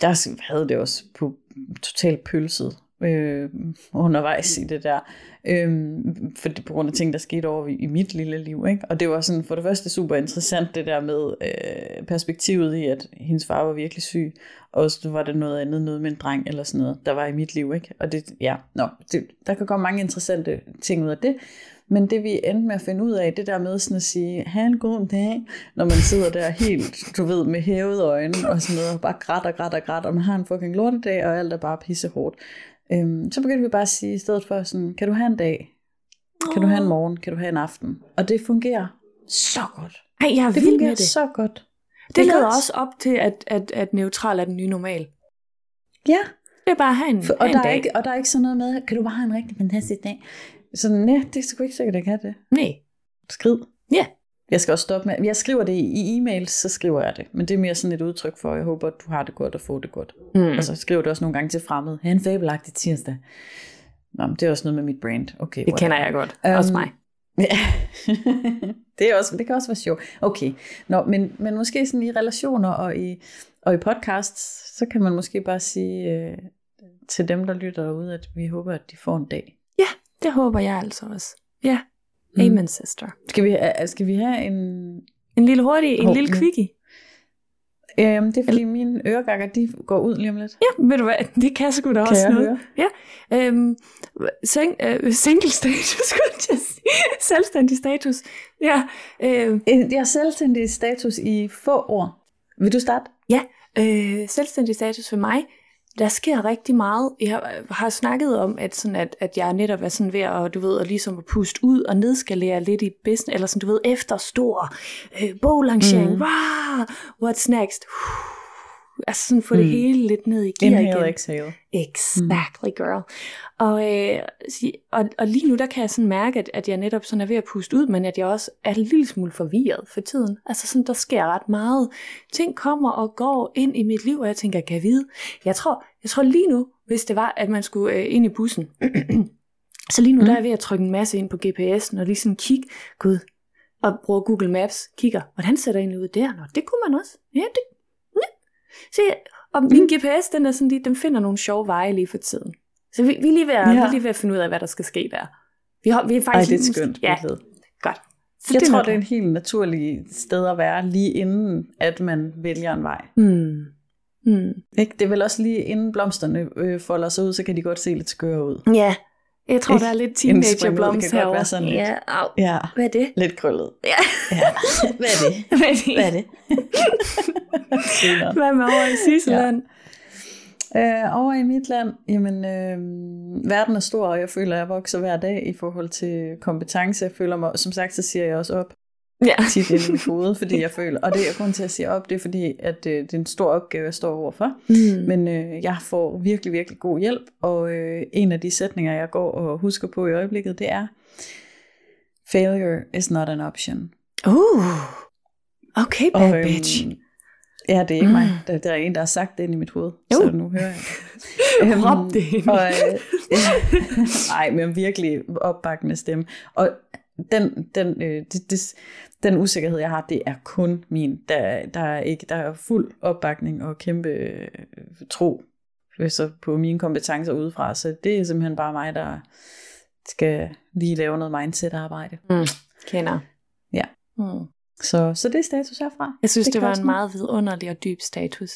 der havde det også på totalt pølset øh, undervejs i det der. Øh, for det, på grund af ting, der skete over i, i mit lille liv. Ikke? Og det var sådan for det første super interessant, det der med øh, perspektivet i, at hendes far var virkelig syg. Og så var det noget andet, noget med en dreng eller sådan noget, der var i mit liv. Ikke? Og det, ja, nå, det, der kan komme mange interessante ting ud af det. Men det vi endte med at finde ud af, det der med sådan at sige, have en god dag, når man sidder der helt, du ved, med hævede øjne og sådan noget, og bare græt og græt og græt, og man har en fucking lortedag, og alt er bare pisse hårdt. Øhm, så begyndte vi bare at sige, i stedet for sådan, kan du have en dag? Kan du have en morgen? Kan du have en aften? Og det fungerer så godt. Ej, jeg er det vild med det. så godt. Det, det leder også op til, at, at, at neutral er den nye normal. Ja. Det er bare at have en, og have der en dag. Er ikke, og der er ikke sådan noget med, kan du bare have en rigtig fantastisk dag? Så nej, det er sgu ikke sikkert, at jeg kan det. Nej. Skrid. Ja. Jeg skal også stoppe med, jeg skriver det i e-mails, så skriver jeg det. Men det er mere sådan et udtryk for, at jeg håber, at du har det godt og får det godt. Mm. Og så skriver det også nogle gange til fremmede. Ha' en fabelagtig tirsdag. Nå, men det er også noget med mit brand. Okay, det kender jeg godt. Um, også mig. *laughs* Ja. det, er også, det kan også være sjovt. Okay. Nå, men, men måske sådan i relationer og i, og i podcasts, så kan man måske bare sige øh, til dem, der lytter derude, at vi håber, at de får en dag. Det håber jeg altså også. Ja. Mm. Amen, sister. Skal vi, skal vi have en... En lille hurtig, en oh, lille quickie? Øhm, det er fordi mine øregakker, de går ud lige om lidt. Ja, ved du hvad, det kan sgu da kan også noget. Høre? Ja. Øhm, sing, øh, single status, *laughs* skulle jeg sige. Selvstændig status. Ja. Øh. Jeg har selvstændig status i få år. Vil du starte? Ja, øh, selvstændig status for mig, der sker rigtig meget. Jeg har snakket om, at, sådan at, at jeg netop er sådan ved at, du ved, at ligesom at puste ud og nedskalere lidt i business, eller sådan, du ved, efter stor øh, boglancering, mm. wow, what's next? altså sådan få mm. det hele lidt ned i gear Inhale, igen. exhale. Exactly, girl. Og, øh, og, og lige nu, der kan jeg sådan mærke, at, at jeg netop sådan er ved at puste ud, men at jeg også er en lille smule forvirret for tiden. Altså sådan, der sker ret meget. Ting kommer og går ind i mit liv, og jeg tænker, kan jeg vide? Jeg tror, jeg tror lige nu, hvis det var, at man skulle øh, ind i bussen, *clears throat* så lige nu, mm. der er jeg ved at trykke en masse ind på GPS'en, og lige sådan kigge, gud, og bruger Google Maps, kigger, hvordan ser det egentlig ud der? Nå, det kunne man også. Ja, det, ja. Så og min Mm. GPS, den er sådan lige, den finder nogle sjove veje lige for tiden. Så vi, vi, er lige ved at, Ja. vi er lige ved at finde ud af, hvad der skal ske der. Vi, har, vi er Ej, faktisk... det er skønt Ja, godt. Så Jeg tror, nok- det er en helt naturlig sted at være, lige inden at man vælger en vej. Hmm. Hmm. Ikke? Det er vel også lige inden blomsterne øh, folder sig ud, så kan de godt se lidt skøre ud. Ja, jeg tror, Ikke? der er lidt teenagerblomst det kan godt herovre. være sådan lidt. Ja, au. Ja, Hvad er det? lidt krøllet. Ja. Ja. *laughs* *laughs* Hvad er det? Hvad er det? Hvad er det? Hvad med over i Sisseland? Øh, over i mit land, jamen, øh, verden er stor, og jeg føler, at jeg vokser hver dag i forhold til kompetence. Jeg føler mig, som sagt, så siger jeg også op Ja. *laughs* tit ind i mit hoved, fordi jeg *laughs* føler, og det er grund til at sige op, det er fordi, at øh, det er en stor opgave, jeg står overfor. Mm. Men øh, jeg får virkelig, virkelig god hjælp, og øh, en af de sætninger, jeg går og husker på i øjeblikket, det er, failure is not an option. Uh. Okay, bad Og, bitch. øhm, ja, det er ikke Mm. mig. Der, der er en, der har sagt det ind i mit hoved, Jo. så nu hører jeg *laughs* det. Øhm, Råb det ind. og, øh, Nej, men virkelig opbakkende stemme. Og den, den, øh, det, det, den usikkerhed, jeg har, det er kun min. Der, der, er, ikke, der er fuld opbakning og kæmpe øh, tro øh, så på mine kompetencer udefra. Så det er simpelthen bare mig, der skal lige lave noget mindset-arbejde. Mm. Kender. Ja. Mm. Så, så det er status herfra. Jeg synes, det, det var en meget vidunderlig og dyb status.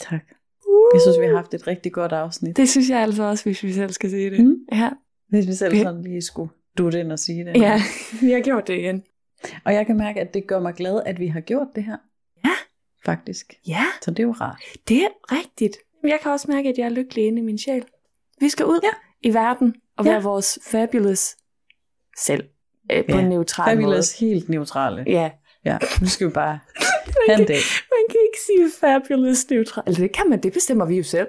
Tak. Jeg synes, vi har haft et rigtig godt afsnit. Det synes jeg altså også, hvis vi selv skal sige det. Mm. Ja. Hvis vi selv sådan lige skulle dutte ind og sige det. ja, *laughs* vi har gjort det igen. Og jeg kan mærke, at det gør mig glad, at vi har gjort det her. Ja. Faktisk. Ja, Så det er jo rart. det er rigtigt. Jeg kan også mærke, at jeg er lykkelig inde i min sjæl. Vi skal ud Ja. i verden og Ja. være vores fabulous selv. Øh, på Ja. en neutral Fabulous, helt neutrale. måde. Ja. Ja, nu skal vi bare *laughs* have en dag. Man kan ikke sige fabulous neutral. Eller det kan man, det bestemmer vi jo selv.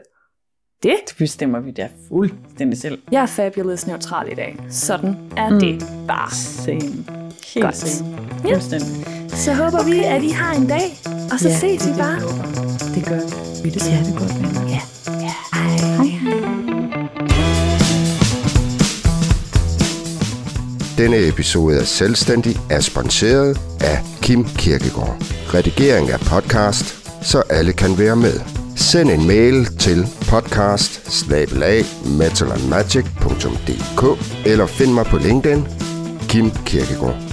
Det? Det bestemmer vi der fuldstændig selv. Jeg er fabulous neutral i dag. Sådan er Mm. det bare. Same. Helt Godt. Ja. Fuldstændig. Så håber vi, at I har en dag, og så Ja, ses det vi bare. det, gør vi. Det siger det godt, venner. Ja. ja. Hej. Denne episode af Selvstændig er sponsoreret af Kim Kirkegaard. Redigering af podcast, så alle kan være med. Send en mail til podcast eller find mig på LinkedIn Kim Kirkegaard.